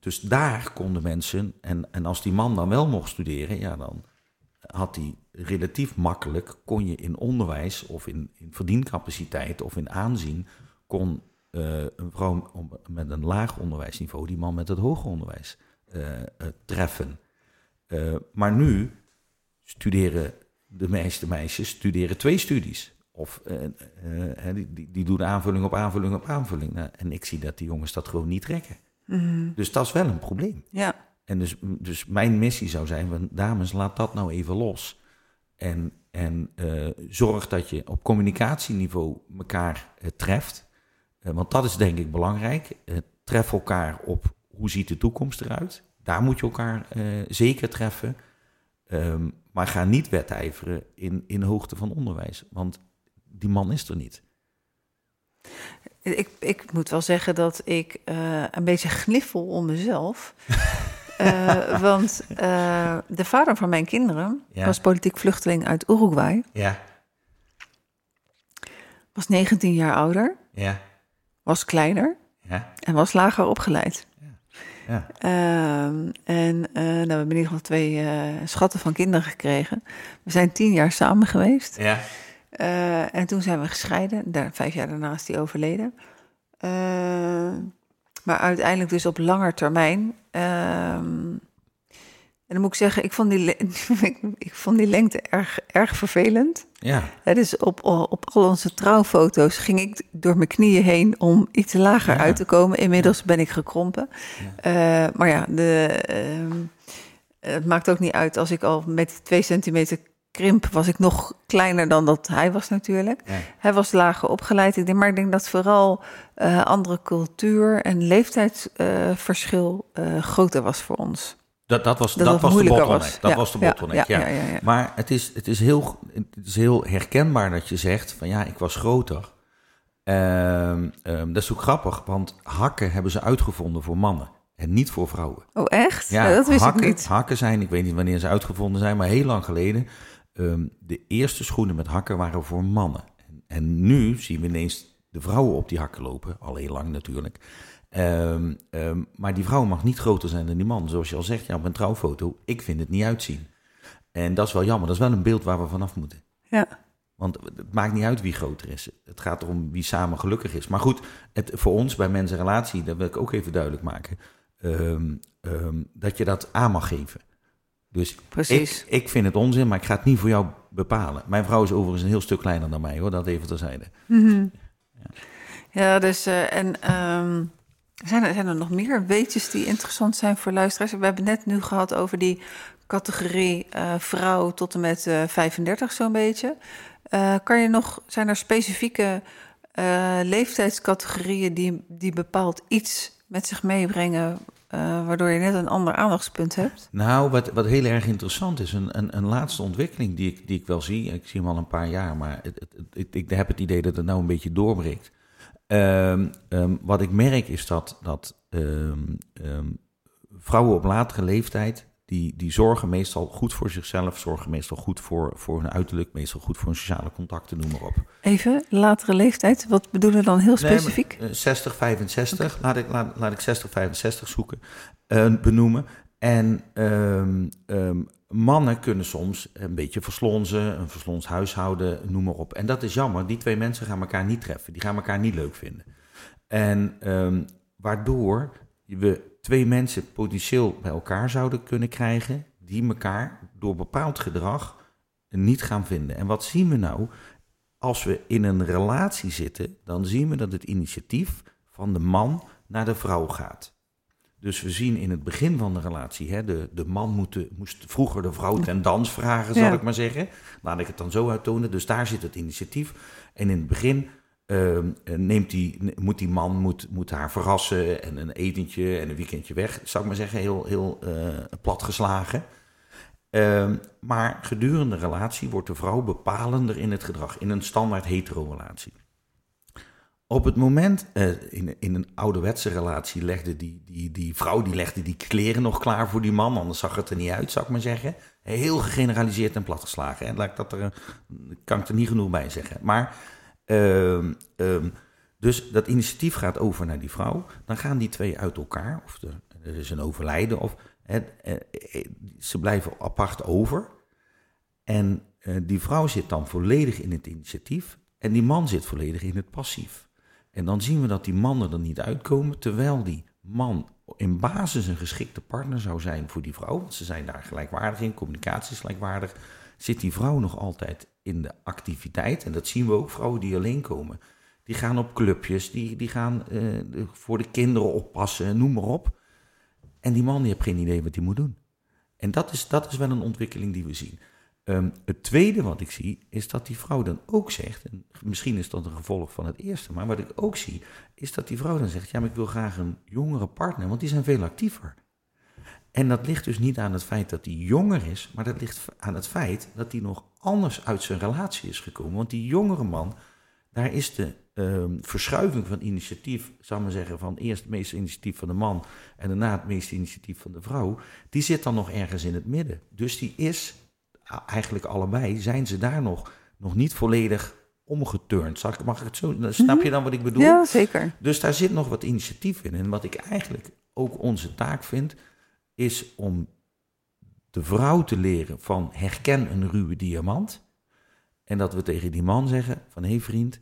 dus daar konden mensen, en, en als die man dan wel mocht studeren, ja, dan had hij relatief makkelijk, kon je in onderwijs of in, in verdiencapaciteit of in aanzien, kon uh, een vrouw met een laag onderwijsniveau die man met het hoger onderwijs uh, uh, treffen. maar nu studeren de meeste meisjes studeren twee studies. Of die, die, die, doen aanvulling op aanvulling op aanvulling. Nou, en ik zie dat die jongens dat gewoon niet trekken. Mm -hmm. Dus dat is wel een probleem. Ja. En dus, dus mijn missie zou zijn, van, dames, laat dat nou even los. En, en uh, zorg dat je op communicatieniveau elkaar uh, treft. Uh, want dat is denk ik belangrijk. tref elkaar op hoe ziet de toekomst eruit. Daar moet je elkaar zeker treffen. Um, maar ga niet wedijveren in, in de hoogte van onderwijs. Want die man is er niet. Ik, ik moet wel zeggen dat ik een beetje gniffel om mezelf. Uh, want uh, de vader van mijn kinderen ja. was politiek vluchteling uit Uruguay. Ja. Was 19 jaar ouder. Ja. Was kleiner. Ja. En was lager opgeleid. Ja. Uh, en uh, nou, we hebben in ieder geval twee schatten van kinderen gekregen. We zijn tien jaar samen geweest. Ja. en toen zijn we gescheiden. Daar, vijf jaar daarna is hij overleden. Maar uiteindelijk dus op langer termijn. Ehm, en dan moet ik zeggen, ik vond die, ik, vond die lengte erg, erg vervelend. Ja. Het is op, op al onze trouwfoto's ging ik door mijn knieën heen om iets lager uit te komen. Inmiddels ben ik gekrompen. Ja. Uh, maar ja, de, uh, het maakt ook niet uit als ik al met twee centimeter krimp was ik nog kleiner dan dat hij was natuurlijk. Hij was lager opgeleid. Ik denk, maar ik denk dat vooral uh, andere cultuur en leeftijdsverschil uh, groter was voor ons. Dat, dat was, dat, dat was de bottleneck. Was. Dat was de bottleneck, ja. Maar het is, het, is heel, het is heel herkenbaar dat je zegt van ja, ik was groter. Um, um, dat is ook grappig, want hakken hebben ze uitgevonden voor mannen en niet voor vrouwen. Oh, echt? Ja, dat wist hakken, ik niet. Hakken zijn, ik weet niet wanneer ze uitgevonden zijn, maar heel lang geleden. Um, de eerste schoenen met hakken waren voor mannen. En, en, nu zien we ineens de vrouwen op die hakken lopen, al heel lang natuurlijk. Um, um, maar die vrouw mag niet groter zijn dan die man. Zoals je al zegt, ja, op een trouwfoto, ik vind het niet uitzien. En dat is wel jammer, dat is wel een beeld waar we vanaf moeten. Ja. Want het maakt niet uit wie groter is. Het gaat erom wie samen gelukkig is. Maar goed, het, voor ons bij mensen relatie, dat wil ik ook even duidelijk maken. dat je dat aan mag geven. Dus Precies. Ik, ik vind het onzin, maar ik ga het niet voor jou bepalen. Mijn vrouw is overigens een heel stuk kleiner dan mij, hoor. Dat even terzijde. Mm -hmm. ja. ja, dus uh, en zijn, er, zijn er nog meer weetjes die interessant zijn voor luisteraars? We hebben net nu gehad over die categorie uh, vrouw tot en met uh, 35 zo'n beetje. Uh, kan je nog, zijn er specifieke leeftijdscategorieën die, die bepaald iets met zich meebrengen waardoor je net een ander aandachtspunt hebt? Nou, wat, wat heel erg interessant is, een, een, een laatste ontwikkeling die ik, die ik wel zie, ik zie hem al een paar jaar, maar het, het, het, ik heb het idee dat het nou een beetje doorbreekt. Um, um, wat ik merk is dat, dat um, vrouwen op latere leeftijd die, die zorgen meestal goed voor zichzelf, zorgen meestal goed voor, voor hun uiterlijk, meestal goed voor hun sociale contacten, noem maar op. Even, latere leeftijd, wat bedoelen we dan heel specifiek? Nee, 60, 65, okay. laat, ik, laat, laat ik 60, 65 zoeken, uh, benoemen. En um, um, mannen kunnen soms een beetje verslonzen, een verslons huishouden, noem maar op. En dat is jammer, die twee mensen gaan elkaar niet treffen, die gaan elkaar niet leuk vinden. En um, waardoor we twee mensen potentieel bij elkaar zouden kunnen krijgen, die elkaar door bepaald gedrag niet gaan vinden. En wat zien we nou? Als we in een relatie zitten, dan zien we dat het initiatief van de man naar de vrouw gaat. Dus we zien in het begin van de relatie, hè, de, de man moet moest vroeger de vrouw ten dans vragen, zal ja. ik maar zeggen. Laat ik het dan zo uittonen. Dus daar zit het initiatief. En in het begin uh, neemt die, moet die man moet, moet haar verrassen en een etentje en een weekendje weg, zou ik maar zeggen, heel, heel uh, platgeslagen. Uh, maar gedurende de relatie wordt de vrouw bepalender in het gedrag, in een standaard hetero-relatie. Op het moment, uh, in, in een ouderwetse relatie, legde die, die, die vrouw die legde die kleren nog klaar voor die man, anders zag het er niet uit, zou ik maar zeggen. Heel gegeneraliseerd en platgeslagen. En ik dat er, kan ik er niet genoeg bij zeggen. Maar Um, um, dus dat initiatief gaat over naar die vrouw. Dan gaan die twee uit elkaar. Of er, is een overlijden. Of he, he, ze blijven apart over. En die vrouw zit dan volledig in het initiatief. En die man zit volledig in het passief. En dan zien we dat die mannen er niet uitkomen. Terwijl die man in basis een geschikte partner zou zijn voor die vrouw. Want ze zijn daar gelijkwaardig in. Communicatie is gelijkwaardig. Zit die vrouw nog altijd in de activiteit. En dat zien we ook, vrouwen die alleen komen. Die gaan op clubjes, die, die gaan uh, voor de kinderen oppassen, noem maar op. En die man die heeft geen idee wat hij moet doen. En dat is, dat is wel een ontwikkeling die we zien. Ehm, het tweede wat ik zie, is dat die vrouw dan ook zegt, en misschien is dat een gevolg van het eerste, maar wat ik ook zie, is dat die vrouw dan zegt, ja, maar ik wil graag een jongere partner, want die zijn veel actiever. En dat ligt dus niet aan het feit dat hij jonger is, maar dat ligt aan het feit dat hij nog anders uit zijn relatie is gekomen. Want die jongere man, daar is de ehm, verschuiving van initiatief, zou maar zeggen, van eerst het meeste initiatief van de man en daarna het meeste initiatief van de vrouw, die zit dan nog ergens in het midden. Dus die is, eigenlijk allebei, zijn ze daar nog, nog niet volledig omgeturnd. Mag ik het zo? Snap je dan wat ik bedoel? Ja, zeker. Dus daar zit nog wat initiatief in. En wat ik eigenlijk ook onze taak vind, is om de vrouw te leren van herken een ruwe diamant. En dat we tegen die man zeggen van hé hey vriend,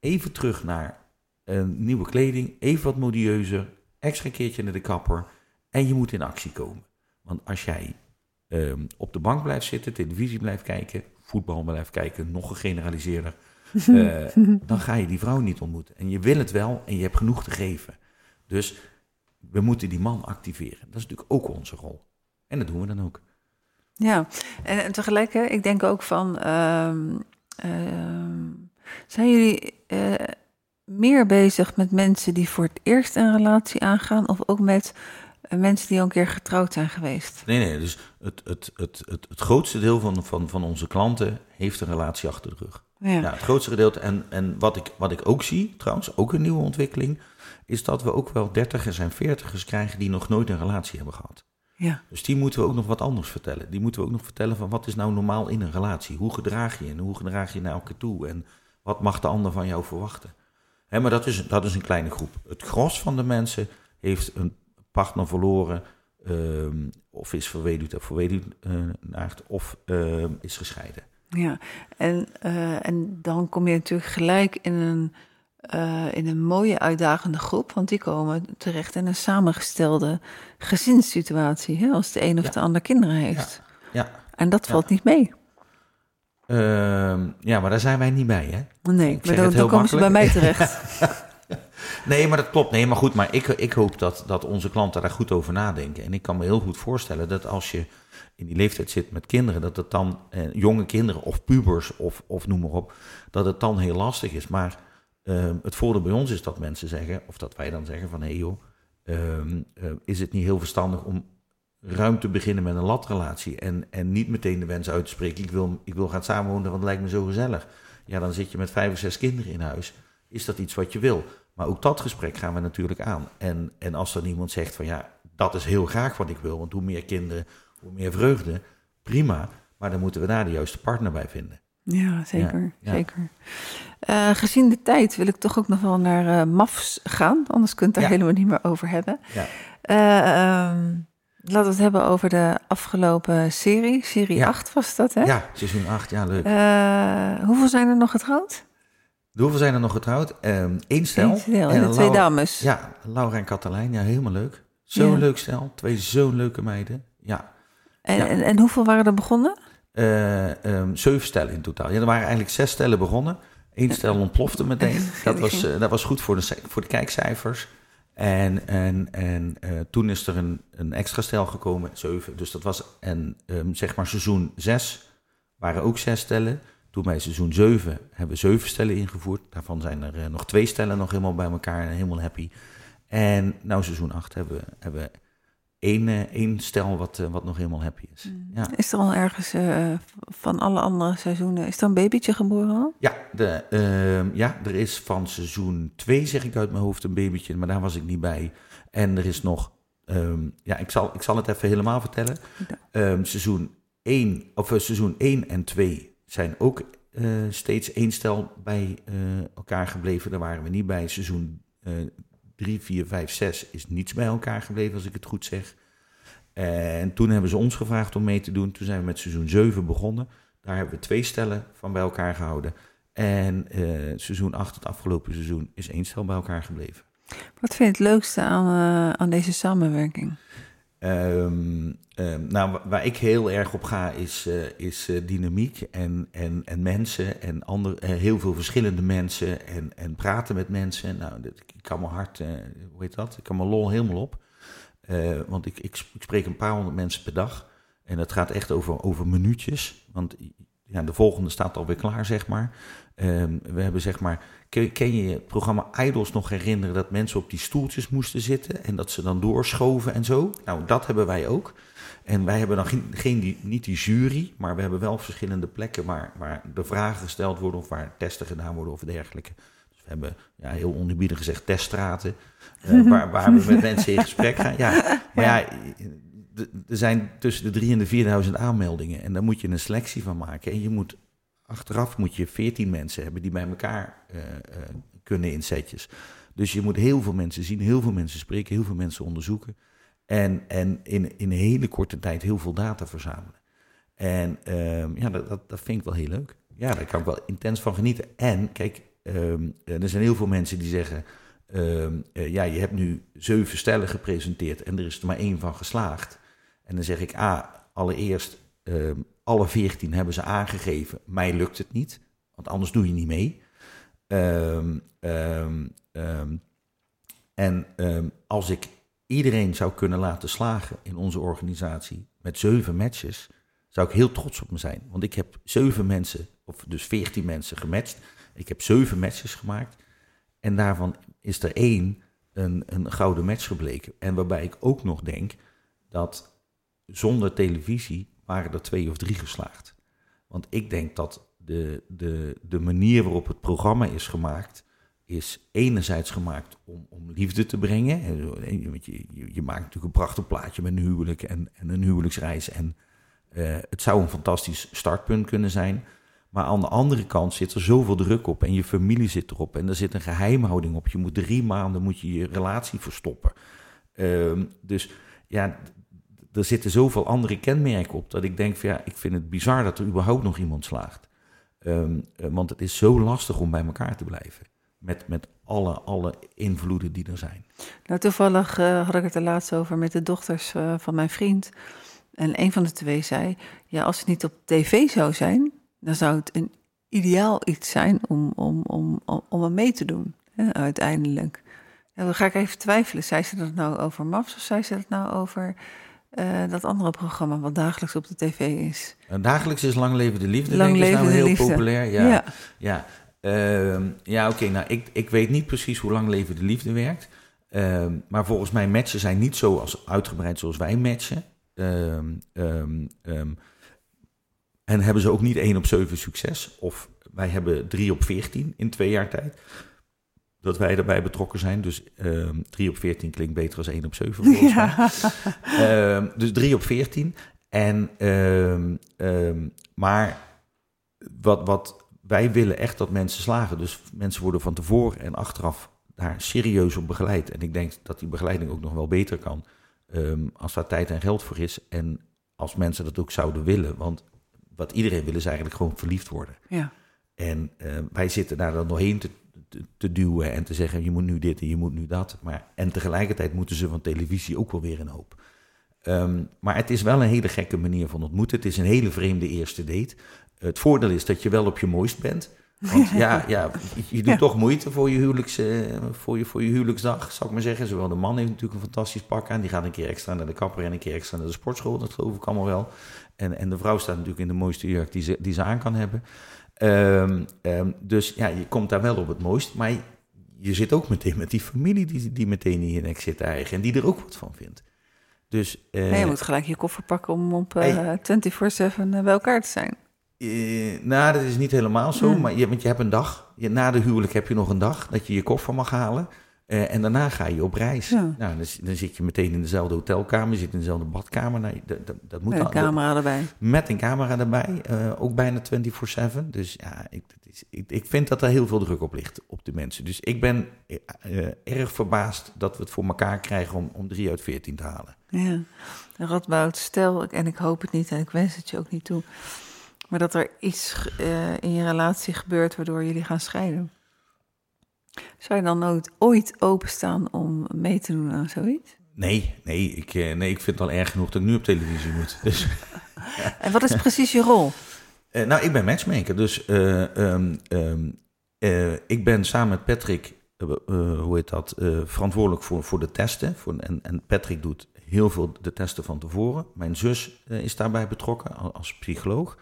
even terug naar een nieuwe kleding, even wat modieuzer, extra keertje naar de kapper en je moet in actie komen. Want als jij ehm, op de bank blijft zitten, televisie blijft kijken, voetbal blijft kijken, nog gegeneraliseerder, uh, dan ga je die vrouw niet ontmoeten. En je wil het wel en je hebt genoeg te geven. Dus we moeten die man activeren. Dat is natuurlijk ook onze rol. En dat doen we dan ook. Ja, en, en tegelijk, hè, ik denk ook van, ehm, ehm, zijn jullie uh, meer bezig met mensen die voor het eerst een relatie aangaan, of ook met mensen die al een keer getrouwd zijn geweest? Nee, nee, dus het, het, het, het, het grootste deel van, van, van onze klanten heeft een relatie achter de rug. Ja. ja het grootste gedeelte. En, en wat, ik, wat ik ook zie, trouwens, ook een nieuwe ontwikkeling, is dat we ook wel dertigers en veertigers krijgen die nog nooit een relatie hebben gehad. Ja. Dus die moeten we ook nog wat anders vertellen. Die moeten we ook nog vertellen van wat is nou normaal in een relatie? Hoe gedraag je en hoe gedraag je naar elkaar toe? En wat mag de ander van jou verwachten? Hè, maar dat is, dat is een kleine groep. Het gros van de mensen heeft een partner verloren, um, of is verweduwd of verweduwnaard, uh, of uh, is gescheiden. Ja, en, uh, en dan kom je natuurlijk gelijk in een uh, in een mooie uitdagende groep, want die komen terecht in een samengestelde gezinssituatie, hè, als de een of ja. de ander kinderen heeft. Ja. ja. En dat valt niet mee. Uh, ja, maar daar zijn wij niet bij, hè? Nee, maar dan, dan komen ze bij mij terecht. nee, maar dat klopt. Nee, maar goed, maar ik, ik hoop dat, dat onze klanten daar goed over nadenken. En ik kan me heel goed voorstellen dat als je in die leeftijd zit met kinderen, dat het dan, eh, jonge kinderen of pubers of, of noem maar op, dat het dan heel lastig is. Maar uh, het voordeel bij ons is dat mensen zeggen, of dat wij dan zeggen van hé hey joh, uh, uh, is het niet heel verstandig om ruim te beginnen met een latrelatie en, en niet meteen de wens uit te spreken, ik wil, ik wil gaan samenwonen, want het lijkt me zo gezellig. Ja, dan zit je met vijf of zes kinderen in huis. Is dat iets wat je wil? Maar ook dat gesprek gaan we natuurlijk aan. En, en als dan iemand zegt van ja, dat is heel graag wat ik wil, want hoe meer kinderen, hoe meer vreugde, prima. Maar dan moeten we daar de juiste partner bij vinden. Ja, zeker. Ja, ja. zeker. Uh, gezien de tijd wil ik toch ook nog wel naar uh, MAFs gaan. Anders kunt daar ja. helemaal niet meer over hebben. Ja. Uh, um, laten we het hebben over de afgelopen serie. Serie 8 was dat, hè? Ja, seizoen 8. Ja, leuk. hoeveel zijn er nog getrouwd? De hoeveel zijn er nog getrouwd? Eén um, stel. Eén stel en, en twee Laura, dames. Ja, Laura en Katelijn. Ja, helemaal leuk. Zo'n leuk stel. Twee zo'n leuke meiden. Ja. En, en, en hoeveel waren er begonnen? Uh, um, zeven stellen in totaal. Ja, er waren eigenlijk zes stellen begonnen. Eén stel ontplofte meteen. Dat was, uh, dat was goed voor de, voor de kijkcijfers. En, en, en uh, toen is er een, een extra stel gekomen, zeven. Dus dat was, en um, zeg maar seizoen zes waren ook zes stellen. Toen bij seizoen zeven hebben we zeven stellen ingevoerd. Daarvan zijn er nog twee stellen nog helemaal bij elkaar en helemaal happy. En nou seizoen acht hebben we, hebben we één, één stel wat, uh, wat nog helemaal happy is. Mm. Ja. Is er al ergens uh, van alle andere seizoenen, is er een babytje geboren al? Ja, de, ja, er is van seizoen 2, zeg ik uit mijn hoofd, een babytje, maar daar was ik niet bij. En er is nog, um, ja, ik zal, ik zal het even helemaal vertellen. Ja. Um, seizoen 1, of seizoen 1 en 2 zijn ook steeds één stel bij elkaar gebleven. Daar waren we niet bij. Seizoen 3, 4, 5, 6 is niets bij elkaar gebleven, als ik het goed zeg. En toen hebben ze ons gevraagd om mee te doen. Toen zijn we met seizoen 7 begonnen. Daar hebben we twee stellen van bij elkaar gehouden. En uh, seizoen 8, het afgelopen seizoen, is één stel bij elkaar gebleven. Wat vind je het leukste aan, aan deze samenwerking? Um, um, nou, waar ik heel erg op ga is, uh, is uh, dynamiek en, en, en mensen en ander, uh, heel veel verschillende mensen en, en praten met mensen. Nou, dat, ik kan mijn hart, hoe heet dat? Ik kan mijn lol helemaal op. Eh, want ik, ik, spreek een paar honderd mensen per dag. En het gaat echt over, over minuutjes. Want ja, de volgende staat alweer klaar, zeg maar. Ehm, we hebben zeg maar. Ken, ken, je het programma Idols nog herinneren dat mensen op die stoeltjes moesten zitten en dat ze dan doorschoven en zo? Nou, dat hebben wij ook. En wij hebben dan geen, geen die, niet die jury, maar we hebben wel verschillende plekken waar, waar de vragen gesteld worden of waar testen gedaan worden of dergelijke. Dus we hebben ja, heel onerbiedig gezegd teststraten, uh, waar, waar we met mensen in gesprek gaan. Ja, maar ja, er zijn tussen de 3 en de 4000 aanmeldingen en daar moet je een selectie van maken. En je moet achteraf moet je 14 mensen hebben die bij elkaar uh, uh, kunnen in setjes. Dus je moet heel veel mensen zien, heel veel mensen spreken, heel veel mensen onderzoeken. En, en in, in een hele korte tijd heel veel data verzamelen. En um, ja, dat, dat, dat, vind ik wel heel leuk. Ja, daar kan ik wel intens van genieten. En kijk, um, er zijn heel veel mensen die zeggen: uh, ja, je hebt nu zeven stellen gepresenteerd en er is er maar één van geslaagd. En dan zeg ik: ah, allereerst, alle veertien hebben ze aangegeven, mij lukt het niet, want anders doe je niet mee. en als ik iedereen zou kunnen laten slagen in onze organisatie met zeven matches, zou ik heel trots op me zijn. Want ik heb zeven mensen, of dus veertien mensen gematcht. Ik heb zeven matches gemaakt. En daarvan is er één een, een gouden match gebleken. En waarbij ik ook nog denk dat zonder televisie waren er twee of drie geslaagd. Want ik denk dat de, de, de manier waarop het programma is gemaakt is enerzijds gemaakt om, om liefde te brengen. Je, je, je, maakt natuurlijk een prachtig plaatje met een huwelijk en, en een huwelijksreis. En uh, het zou een fantastisch startpunt kunnen zijn. Maar aan de andere kant zit er zoveel druk op en je familie zit erop. En er zit een geheimhouding op. Je moet drie maanden moet je, je relatie verstoppen. Uh, dus ja, er zitten zoveel andere kenmerken op dat ik denk van ja, ik vind het bizar dat er überhaupt nog iemand slaagt. Um, want het is zo lastig om bij elkaar te blijven met, met alle, alle invloeden die er zijn. Nou, toevallig uh, had ik het er laatst over met de dochters uh, van mijn vriend. En een van de twee zei: Ja, als het niet op tv zou zijn, dan zou het een ideaal iets zijn om, om, om, om, om mee te doen, hè, uiteindelijk. En dan ga ik even twijfelen. Zei ze dat nou over MAFS of zei ze dat nou over uh, dat andere programma wat dagelijks op de tv is? En dagelijks is Lang Leven de Liefde, Lang denk ik, is nou heel liefde. populair. Ja, ja. ja. Uh, ja, oké. Okay, nou, ik, ik weet niet precies hoe lang Leven de Liefde werkt. Uh, maar volgens mij matchen zijn niet zo als uitgebreid zoals wij matchen. Um, en hebben ze ook niet 1 op 7 succes. Of wij hebben 3 op 14 in twee jaar tijd. Dat wij erbij betrokken zijn. Dus 3 op 14 klinkt beter als 1 op 7 volgens ja. mij. dus 3 op 14. En, maar wat, wat wij willen echt dat mensen slagen. Dus mensen worden van tevoren en achteraf daar serieus op begeleid. En ik denk dat die begeleiding ook nog wel beter kan. Um, als daar tijd en geld voor is. En als mensen dat ook zouden willen. Want wat iedereen wil is eigenlijk gewoon verliefd worden. Ja. En wij zitten daar dan doorheen te, te, te, duwen en te zeggen: je moet nu dit en je moet nu dat. Maar, en tegelijkertijd moeten ze van televisie ook wel weer een hoop. Um, maar het is wel een hele gekke manier van ontmoeten. Het is een hele vreemde eerste date. Het voordeel is dat je wel op je mooist bent. Want ja, ja je doet toch moeite voor je, huwelijks, uh, voor, je, voor je huwelijksdag, zou ik maar zeggen. Zowel de man heeft natuurlijk een fantastisch pak aan. Die gaat een keer extra naar de kapper en een keer extra naar de sportschool. Dat geloof ik allemaal wel. En, en de vrouw staat natuurlijk in de mooiste jurk die ze, die ze aan kan hebben. Um, um, dus ja, je komt daar wel op het mooist. Maar je zit ook meteen met die familie die, die meteen in je nek zit eigen. En die er ook wat van vindt. Dus, uh, nee, je moet gelijk je koffer pakken om op uh, 24-7 bij elkaar te zijn. Uh, nou, dat is niet helemaal zo. Mm. Maar je, want je hebt een dag. Je, na de huwelijk heb je nog een dag dat je je koffer mag halen. Uh, en daarna ga je op reis. Ja. Nou, dan, dan, zit je meteen in dezelfde hotelkamer, zit in dezelfde badkamer. Nou, dat, dat, dat moet met een camera erbij. Met een camera erbij, uh, ook bijna 24-7. Dus ja, ik, is, ik, ik, vind dat er heel veel druk op ligt op de mensen. Dus ik ben erg verbaasd dat we het voor elkaar krijgen om, om 3 uit 14 te halen. Ja, Radboud, stel, en ik hoop het niet en ik wens het je ook niet toe maar dat er iets in je relatie gebeurt waardoor jullie gaan scheiden. Zou je dan nooit ooit openstaan om mee te doen aan zoiets? Nee, nee ik, uh, nee, ik vind het al erg genoeg dat ik nu op televisie moet. Dus, en wat is precies je rol? Uh, nou, ik ben matchmaker. Dus um, um, ik ben samen met Patrick, hoe heet dat, verantwoordelijk voor, voor de testen. Voor, en, en Patrick doet heel veel de testen van tevoren. Mijn zus is daarbij betrokken als psycholoog.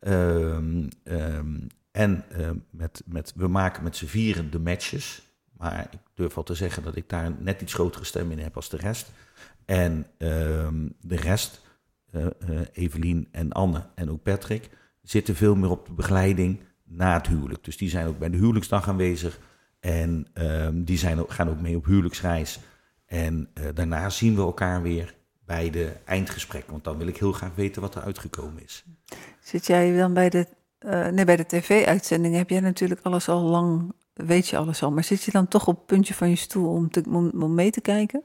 Ehm, ehm, en met, met, we maken met z'n vieren de matches. Maar ik durf wel te zeggen dat ik daar net iets grotere stem in heb als de rest. En ehm, de rest, uh, Evelien en Anne en ook Patrick, zitten veel meer op de begeleiding na het huwelijk. Dus die zijn ook bij de huwelijksdag aanwezig. En um, die zijn ook, gaan ook mee op huwelijksreis. En daarna zien we elkaar weer bij de eindgesprekken. Want dan wil ik heel graag weten wat er uitgekomen is. Zit jij dan bij de, uh, nee, bij de tv-uitzending? Heb jij natuurlijk alles al lang, weet je alles al. Maar zit je dan toch op het puntje van je stoel om, te, om mee te kijken?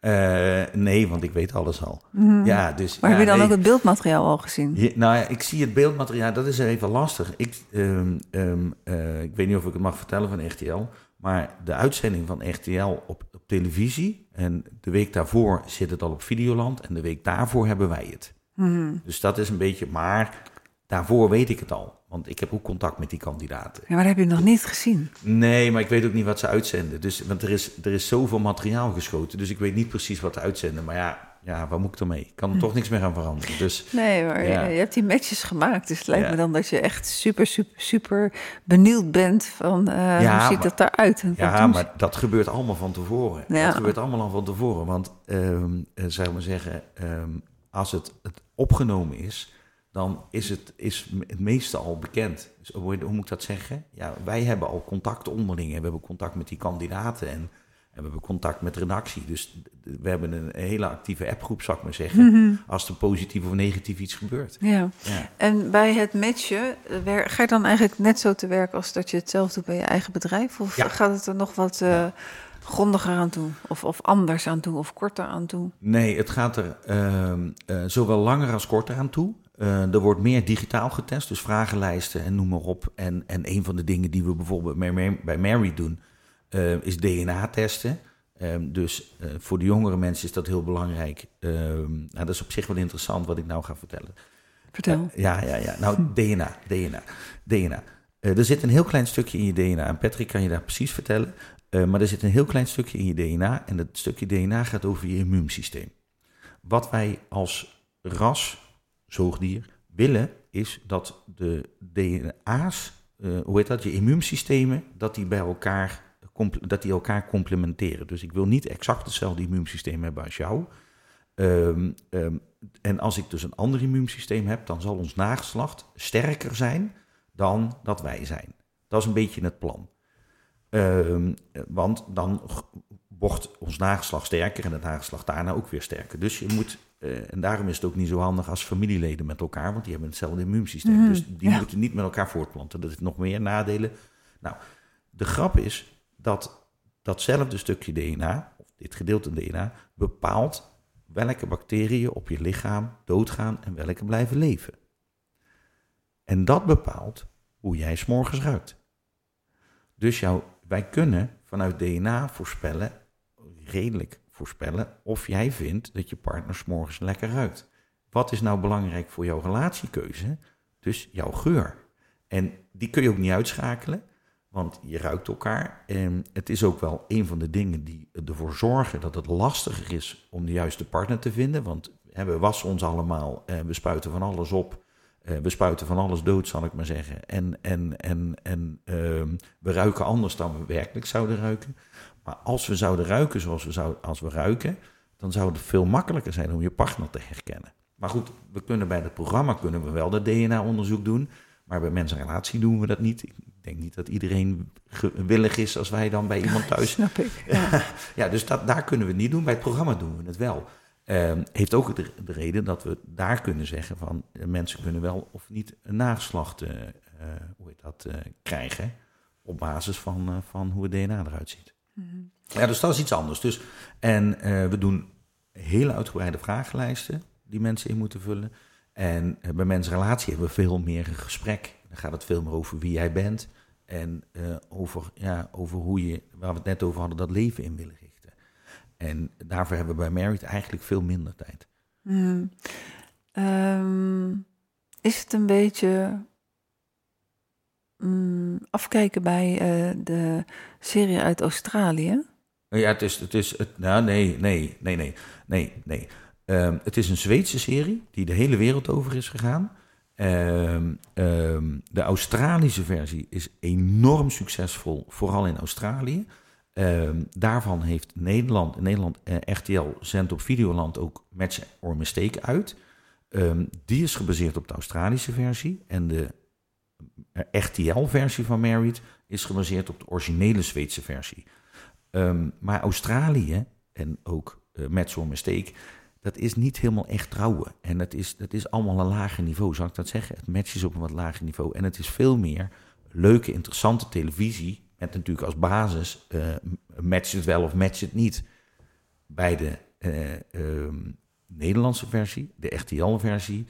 Uh, nee, want ik weet alles al. Mm. Ja, dus, maar ja, heb je dan ook het beeldmateriaal al gezien? Ja, nou ja, ik zie het beeldmateriaal, dat is even lastig. Ik, um, um, uh, ik weet niet of ik het mag vertellen van RTL, maar de uitzending van RTL op, op televisie, en de week daarvoor zit het al op Videoland, en de week daarvoor hebben wij het. Mm. Dus dat is een beetje, maar daarvoor weet ik het al. Want ik heb ook contact met die kandidaten. Ja, maar heb je nog niet gezien? Nee, maar ik weet ook niet wat ze uitzenden. Dus, want er is, er is zoveel materiaal geschoten. Dus ik weet niet precies wat ze uitzenden. Maar ja, ja waar moet ik ermee? Ik kan er hm. toch niks meer aan veranderen. Dus, nee, maar je, hebt die matches gemaakt. Dus het lijkt me dan dat je echt super, super, super benieuwd bent van uh, ja, hoe ziet maar, het eruit? ja, maar dat gebeurt allemaal van tevoren. Dat gebeurt allemaal al van tevoren. Want, um, uh, zou maar zeggen, um, als het, het opgenomen is dan is het, is het meeste al bekend. Dus hoe, hoe, moet ik dat zeggen? Ja, wij hebben al contact onderling. En we hebben contact met die kandidaten en, en we hebben contact met redactie. Dus we hebben een hele actieve appgroep, zou ik maar zeggen. Mhm. Als er positief of negatief iets gebeurt. Ja. ja. En bij het matchen, ga je dan eigenlijk net zo te werk als dat je het zelf doet bij je eigen bedrijf? Of gaat het er nog wat... Uh, grondiger aan toe? Of, of anders aan toe? Of korter aan toe? Nee, het gaat er uh, uh, zowel langer als korter aan toe. Uh, er wordt meer digitaal getest, dus vragenlijsten en noem maar op. En, en een van de dingen die we bijvoorbeeld bij Mary doen, uh, is DNA testen. Um, dus uh, voor de jongere mensen is dat heel belangrijk. Um, nou, dat is op zich wel interessant wat ik nou ga vertellen. Vertel. ja, ja, ja. Nou, DNA, DNA, DNA. er zit een heel klein stukje in je DNA. En Patrick kan je daar precies vertellen. maar er zit een heel klein stukje in je DNA. En dat stukje DNA gaat over je immuunsysteem. Wat wij als ras zoogdier willen, is dat de DNA's, eh, hoe heet dat, je immuunsystemen, dat die bij elkaar, dat die elkaar complementeren. Dus ik wil niet exact hetzelfde immuunsysteem hebben als jou. Um, um, en als ik dus een ander immuunsysteem heb, dan zal ons nageslacht sterker zijn dan dat wij zijn. Dat is een beetje het plan. Um, want dan wordt ons nageslacht sterker en het nageslacht daarna ook weer sterker. Dus je moet uh, en daarom is het ook niet zo handig als familieleden met elkaar, want die hebben hetzelfde immuunsysteem. Mm, dus die moeten niet met elkaar voortplanten. Dat is nog meer nadelen. Nou, de grap is dat datzelfde stukje DNA, of dit gedeelte DNA, bepaalt welke bacteriën op je lichaam doodgaan en welke blijven leven. En dat bepaalt hoe jij s'morgens ruikt. Dus jou, wij kunnen vanuit DNA voorspellen, redelijk voorspellen of jij vindt dat je partner morgens lekker ruikt. Wat is nou belangrijk voor jouw relatiekeuze? Dus jouw geur. En die kun je ook niet uitschakelen, want je ruikt elkaar. En het is ook wel een van de dingen die ervoor zorgen dat het lastiger is om de juiste partner te vinden. Want we wassen ons allemaal, we spuiten van alles op. Eh, we spuiten van alles dood, zal ik maar zeggen. En, en, en, en ehm, we ruiken anders dan we werkelijk zouden ruiken. Maar als we zouden ruiken zoals we, zouden, als we ruiken, dan zou het veel makkelijker zijn om je partner te herkennen. Maar goed, we kunnen bij het programma kunnen we wel dat DNA-onderzoek doen. Maar bij mensenrelatie doen we dat niet. Ik denk niet dat iedereen willig is als wij dan bij iemand thuis. Snap ik. Ja, ja dus dat, daar kunnen we het niet doen. Bij het programma doen we het wel. Uh, heeft ook de, reden dat we daar kunnen zeggen van uh, mensen kunnen wel of niet een nageslacht uh, hoe heet dat, krijgen op basis van, van hoe het DNA eruit ziet. Ja, dus dat is iets anders. Dus, en we doen hele uitgebreide vragenlijsten die mensen in moeten vullen. En bij mensenrelatie hebben we veel meer een gesprek. Dan gaat het veel meer over wie jij bent en over, ja, over hoe je, waar we het net over hadden, dat leven in willen geven. En daarvoor hebben we bij Merit eigenlijk veel minder tijd. Hmm. Ehm, is het een beetje mm, afkijken bij uh, de serie uit Australië? Ja, het is, het is, het, nou nee, nee, nee, nee, nee, nee. Ehm, het is een Zweedse serie die de hele wereld over is gegaan. Ehm, ehm, de Australische versie is enorm succesvol, vooral in Australië. daarvan heeft Nederland, Nederland eh, RTL zendt op Videoland ook Match or Mistake uit. die is gebaseerd op de Australische versie. En de eh, RTL-versie van Married is gebaseerd op de originele Zweedse versie. maar Australië en ook uh, Match or Mistake dat is niet helemaal echt trouwen. En dat is, dat is allemaal een lager niveau, zou ik dat zeggen? Het match is op een wat lager niveau. En het is veel meer leuke, interessante televisie. Met natuurlijk als basis, uh, match het wel of match het niet. Bij de uh, uh, Nederlandse versie, de RTL-versie,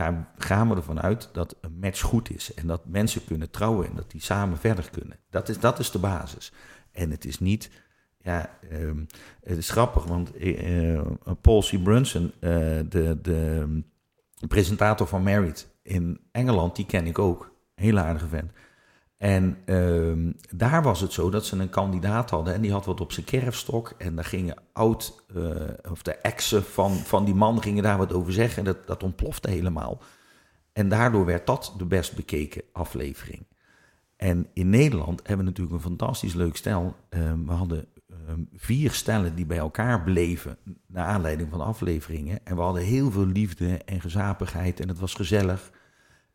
daar gaan we ervan uit dat een match goed is. En dat mensen kunnen trouwen en dat die samen verder kunnen. Dat is, dat is de basis. En het is niet ja, um, het is grappig, want uh, Paul C. Brunson, uh, de, de presentator van Married in Engeland, die ken ik ook. Hele aardige vent. En uh, daar was het zo dat ze een kandidaat hadden en die had wat op zijn kerfstok. En daar gingen oud, uh, of de exen van, van die man gingen daar wat over zeggen. En dat, dat ontplofte helemaal. En daardoor werd dat de best bekeken aflevering. En in Nederland hebben we natuurlijk een fantastisch leuk stel. Ehm, we hadden Ehm, vier stellen die bij elkaar bleven naar aanleiding van afleveringen. En we hadden heel veel liefde en gezapigheid en het was gezellig.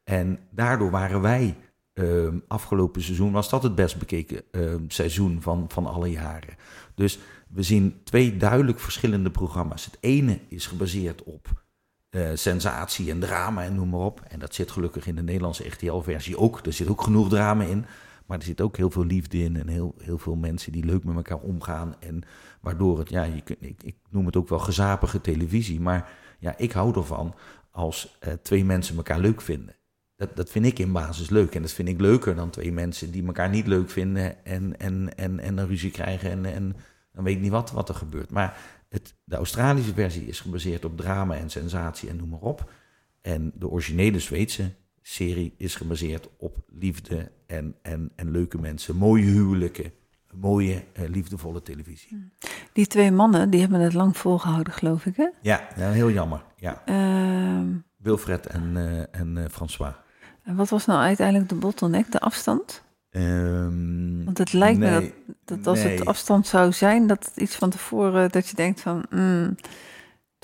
En daardoor waren wij uh, afgelopen seizoen, was dat het best bekeken uh, seizoen van, van alle jaren. Dus we zien twee duidelijk verschillende programma's. Het ene is gebaseerd op uh, sensatie en drama en noem maar op. En dat zit gelukkig in de Nederlandse RTL-versie ook. Er zit ook genoeg drama in. Maar er zit ook heel veel liefde in en heel, heel veel mensen die leuk met elkaar omgaan. En waardoor het, ja, je ik, ik noem het ook wel gezapige televisie. Maar ja, ik hou ervan als uh, twee mensen elkaar leuk vinden. Dat, dat vind ik in basis leuk. En dat vind ik leuker dan twee mensen die elkaar niet leuk vinden en, en, en, en een ruzie krijgen. En, en dan weet ik niet wat, wat er gebeurt. Maar het, de Australische versie is gebaseerd op drama en sensatie en noem maar op. En de originele Zweedse serie is gebaseerd op liefde en, en, en leuke mensen, mooie huwelijken, mooie, uh, liefdevolle televisie. Hmm. Die twee mannen, die hebben het lang volgehouden, geloof ik, hè? Ja, heel jammer. Ja. Uh, Wilfred en, uh, en uh, François. En wat was nou uiteindelijk de bottleneck, de afstand? Um, Want het lijkt me dat, dat als het afstand zou zijn, dat het iets van tevoren, dat je denkt van... Mm,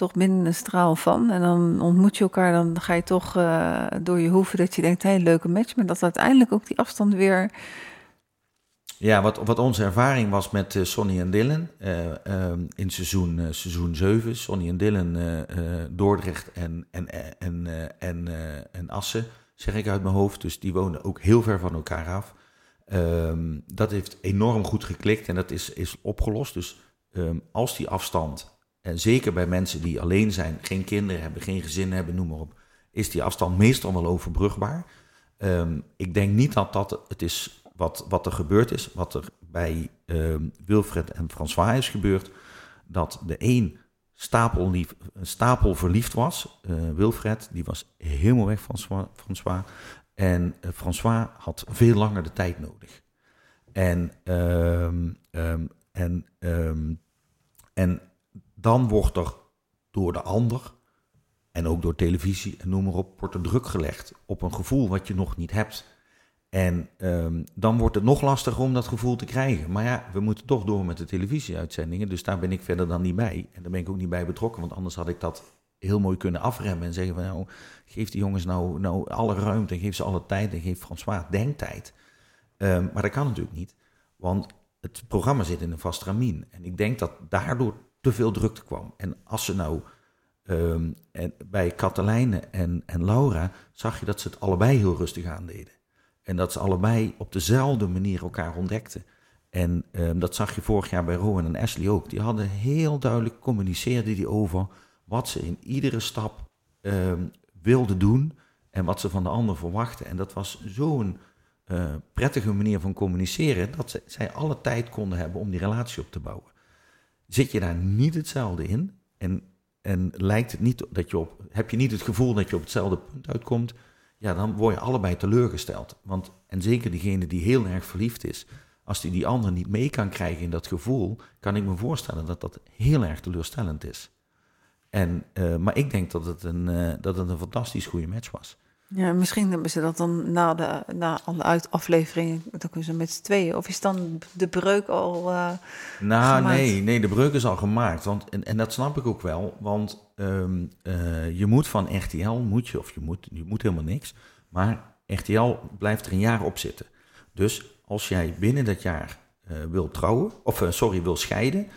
toch binnen een straal van. En dan ontmoet je elkaar, dan ga je toch uh, door je hoeven dat je denkt, hé, hey, leuke match. Maar dat uiteindelijk ook die afstand weer... Ja, wat, wat onze ervaring was met uh, Sonny en Dylan uh, in seizoen, seizoen 7. Sonny en Dylan, Dordrecht en, en, en, en, en Assen, zeg ik uit mijn hoofd. Dus die woonden ook heel ver van elkaar af. Ehm, dat heeft enorm goed geklikt en dat is, is opgelost. Dus um, als die afstand en zeker bij mensen die alleen zijn, geen kinderen hebben, geen gezin hebben, noem maar op, is die afstand meestal wel overbrugbaar. Um, ik denk niet dat dat het is wat, wat er gebeurd is, wat er bij Wilfred en François is gebeurd, dat de een stapel, lief, stapel verliefd was. Uh, Wilfred, die was helemaal weg van François. En uh, François had veel langer de tijd nodig. En, um, en, en dan wordt er door de ander en ook door televisie en noem maar op, wordt er druk gelegd op een gevoel wat je nog niet hebt. En um, dan wordt het nog lastiger om dat gevoel te krijgen. Maar ja, we moeten toch door met de televisieuitzendingen. Dus daar ben ik verder dan niet bij. En daar ben ik ook niet bij betrokken. Want anders had ik dat heel mooi kunnen afremmen. En zeggen van nou, geef die jongens nou, nou alle ruimte. Geef ze alle tijd. En geef François denktijd. Um, maar dat kan natuurlijk niet. Want het programma zit in een vast ramien. En ik denk dat daardoor te veel drukte kwam. En als ze nou um, en bij Katelijne en, en Laura zag je dat ze het allebei heel rustig aandeden. En dat ze allebei op dezelfde manier elkaar ontdekten. En um, dat zag je vorig jaar bij Rowan en Ashley ook. Die hadden heel duidelijk communiceerden die over wat ze in iedere stap um, wilden doen en wat ze van de ander verwachten. En dat was zo'n uh, prettige manier van communiceren dat ze, zij alle tijd konden hebben om die relatie op te bouwen zit je daar niet hetzelfde in en, en lijkt het niet dat je op, heb je niet het gevoel dat je op hetzelfde punt uitkomt, ja, dan word je allebei teleurgesteld. Want, en zeker diegene die heel erg verliefd is, als hij die ander niet mee kan krijgen in dat gevoel, kan ik me voorstellen dat dat heel erg teleurstellend is. En, uh, maar ik denk dat het, een, uh, dat het een fantastisch goede match was. Ja, misschien hebben ze dat dan na, de, na alle afleveringen, dan kunnen ze met z'n tweeën. Of is dan de breuk al uh, Nou, gemaakt? nee, nee, de breuk is al gemaakt. Want, en, en dat snap ik ook wel, want um, je moet van RTL, moet je, of je moet, je moet helemaal niks. Maar RTL blijft er een jaar op zitten. Dus als jij binnen dat jaar wil trouwen, of sorry, wil scheiden,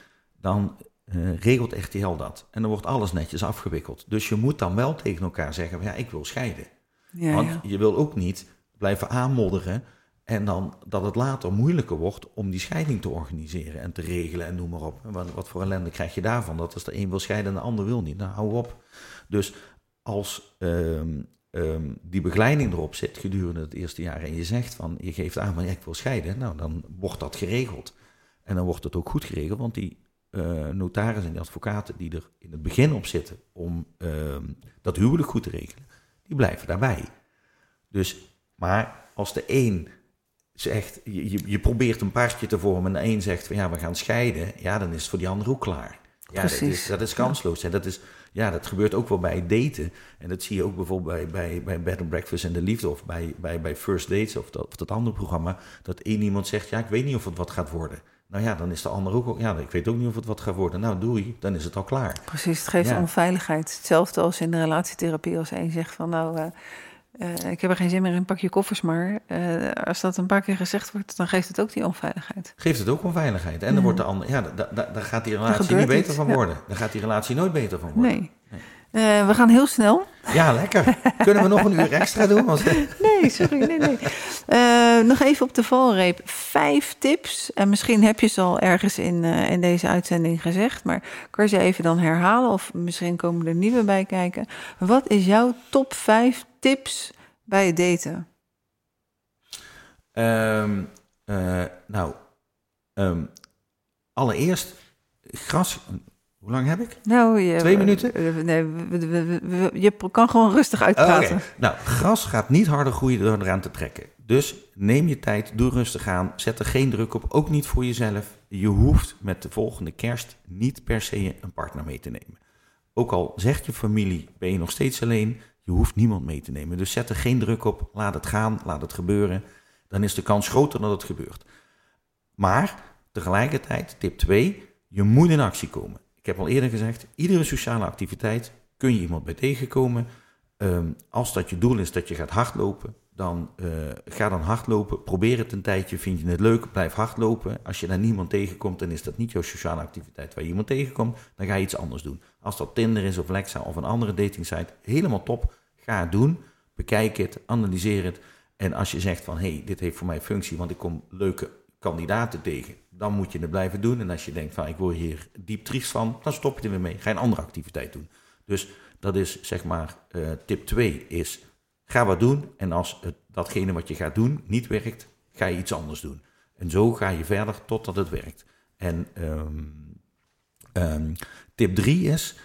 dan uh, regelt RTL dat. En dan wordt alles netjes afgewikkeld. Dus je moet dan wel tegen elkaar zeggen: ja, ik wil scheiden. Ja, Want ja. je wil ook niet blijven aanmodderen. En dan dat het later moeilijker wordt om die scheiding te organiseren en te regelen en noem maar op. Wat, wat voor ellende krijg je daarvan? Dat als de een wil scheiden en de ander wil niet. Nou, hou op. Dus als um, um, die begeleiding erop zit gedurende het eerste jaar en je zegt van je geeft aan, maar ja, ik wil scheiden, nou dan wordt dat geregeld. En dan wordt het ook goed geregeld, want die uh, notarissen en die advocaten die er in het begin op zitten om uh, dat huwelijk goed te regelen, die blijven daarbij. Dus, maar als de een zegt, je, je, probeert een paardje te vormen en de een zegt van ja, we gaan scheiden, ja, dan is het voor die ander ook klaar. Ja, dat is, dat is kansloos. En dat, is, ja, dat gebeurt ook wel bij daten. En dat zie je ook bijvoorbeeld bij, bij, bij Bed and Breakfast en de Liefde... of bij, bij, bij First Dates of dat, of dat andere programma... dat één iemand zegt, ja, ik weet niet of het wat gaat worden. Nou ja, dan is de ander ook, ja, ik weet ook niet of het wat gaat worden. Nou, doei, dan is het al klaar. Precies, het geeft Ja. onveiligheid. Hetzelfde als in de relatietherapie, als één zegt van nou, eh, eh, ik heb er geen zin meer in, pak je koffers maar. Eh, als dat een paar keer gezegd wordt, dan geeft het ook die onveiligheid. Geeft het ook onveiligheid. En dan wordt de ander, ja, da- da- daar gaat die relatie niet beter van ja. worden. Daar gaat die relatie nooit beter van worden. Nee. Eh, we gaan heel snel. Ja, lekker. Kunnen we nog een uur extra doen? Want, Nee, sorry, nee, nee. Eh, nog even op de valreep. Vijf tips. En misschien heb je ze al ergens in, eh, in deze uitzending gezegd. Maar kan je ze even dan herhalen? Of misschien komen er nieuwe bij kijken. Wat is jouw top vijf tips bij het daten? Ehm, eh, nou, ehm, allereerst gras. Hoe lang heb ik? Nou, je, Twee minuten? eh, nee, je kan gewoon rustig Oh, uitpraten. oké. Nou, gras gaat niet harder groeien door eraan te trekken. Dus neem je tijd, doe rustig aan, zet er geen druk op, ook niet voor jezelf. Je hoeft met de volgende kerst niet per se een partner mee te nemen. Ook al zegt je familie, ben je nog steeds alleen, je hoeft niemand mee te nemen. Dus zet er geen druk op, laat het gaan, laat het gebeuren. Dan is de kans groter dat het gebeurt. Maar tegelijkertijd, tip 2, je moet in actie komen. Ik heb al eerder gezegd, iedere sociale activiteit kun je iemand bij tegenkomen. Ehm, als dat je doel is dat je gaat hardlopen, dan eh, ga dan hardlopen. Probeer het een tijdje, vind je het leuk, blijf hardlopen. Als je daar niemand tegenkomt, dan is dat niet jouw sociale activiteit waar je iemand tegenkomt. Dan ga je iets anders doen. Als dat Tinder is of Lexa of een andere datingsite, helemaal top. Ga het doen, bekijk het, analyseer het. En als je zegt van, hé, hey, dit heeft voor mij functie, want ik kom leuke kandidaten tegen, dan moet je het blijven doen. En als je denkt van, ik word hier diep triest van, dan stop je er weer mee. Ga je een andere activiteit doen. Dus dat is zeg maar, eh, tip 2 is, ga wat doen. En als het, datgene wat je gaat doen niet werkt, ga je iets anders doen. En zo ga je verder totdat het werkt. En ehm, ehm, tip 3 is,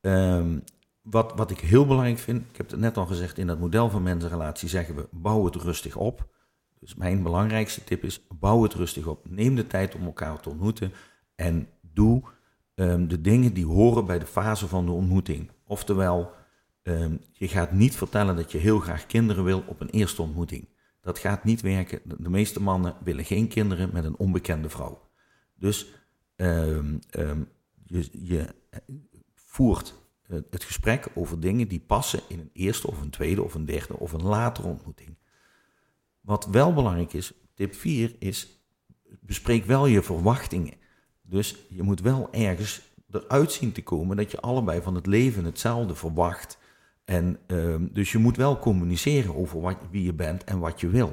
ehm, wat, wat ik heel belangrijk vind, ik heb het net al gezegd, in dat model van mensenrelatie zeggen we, bouw het rustig op. Dus mijn belangrijkste tip is, bouw het rustig op. Neem de tijd om elkaar te ontmoeten en doe ehm, de dingen die horen bij de fase van de ontmoeting. Oftewel, ehm, je gaat niet vertellen dat je heel graag kinderen wil op een eerste ontmoeting. Dat gaat niet werken. De meeste mannen willen geen kinderen met een onbekende vrouw. Dus ehm, je, je voert eh, het gesprek over dingen die passen in een eerste of een tweede of een derde of een latere ontmoeting. Wat wel belangrijk is, tip 4 is, bespreek wel je verwachtingen. Dus je moet wel ergens eruit zien te komen dat je allebei van het leven hetzelfde verwacht. En ehm, dus je moet wel communiceren over wat, wie je bent en wat je wil.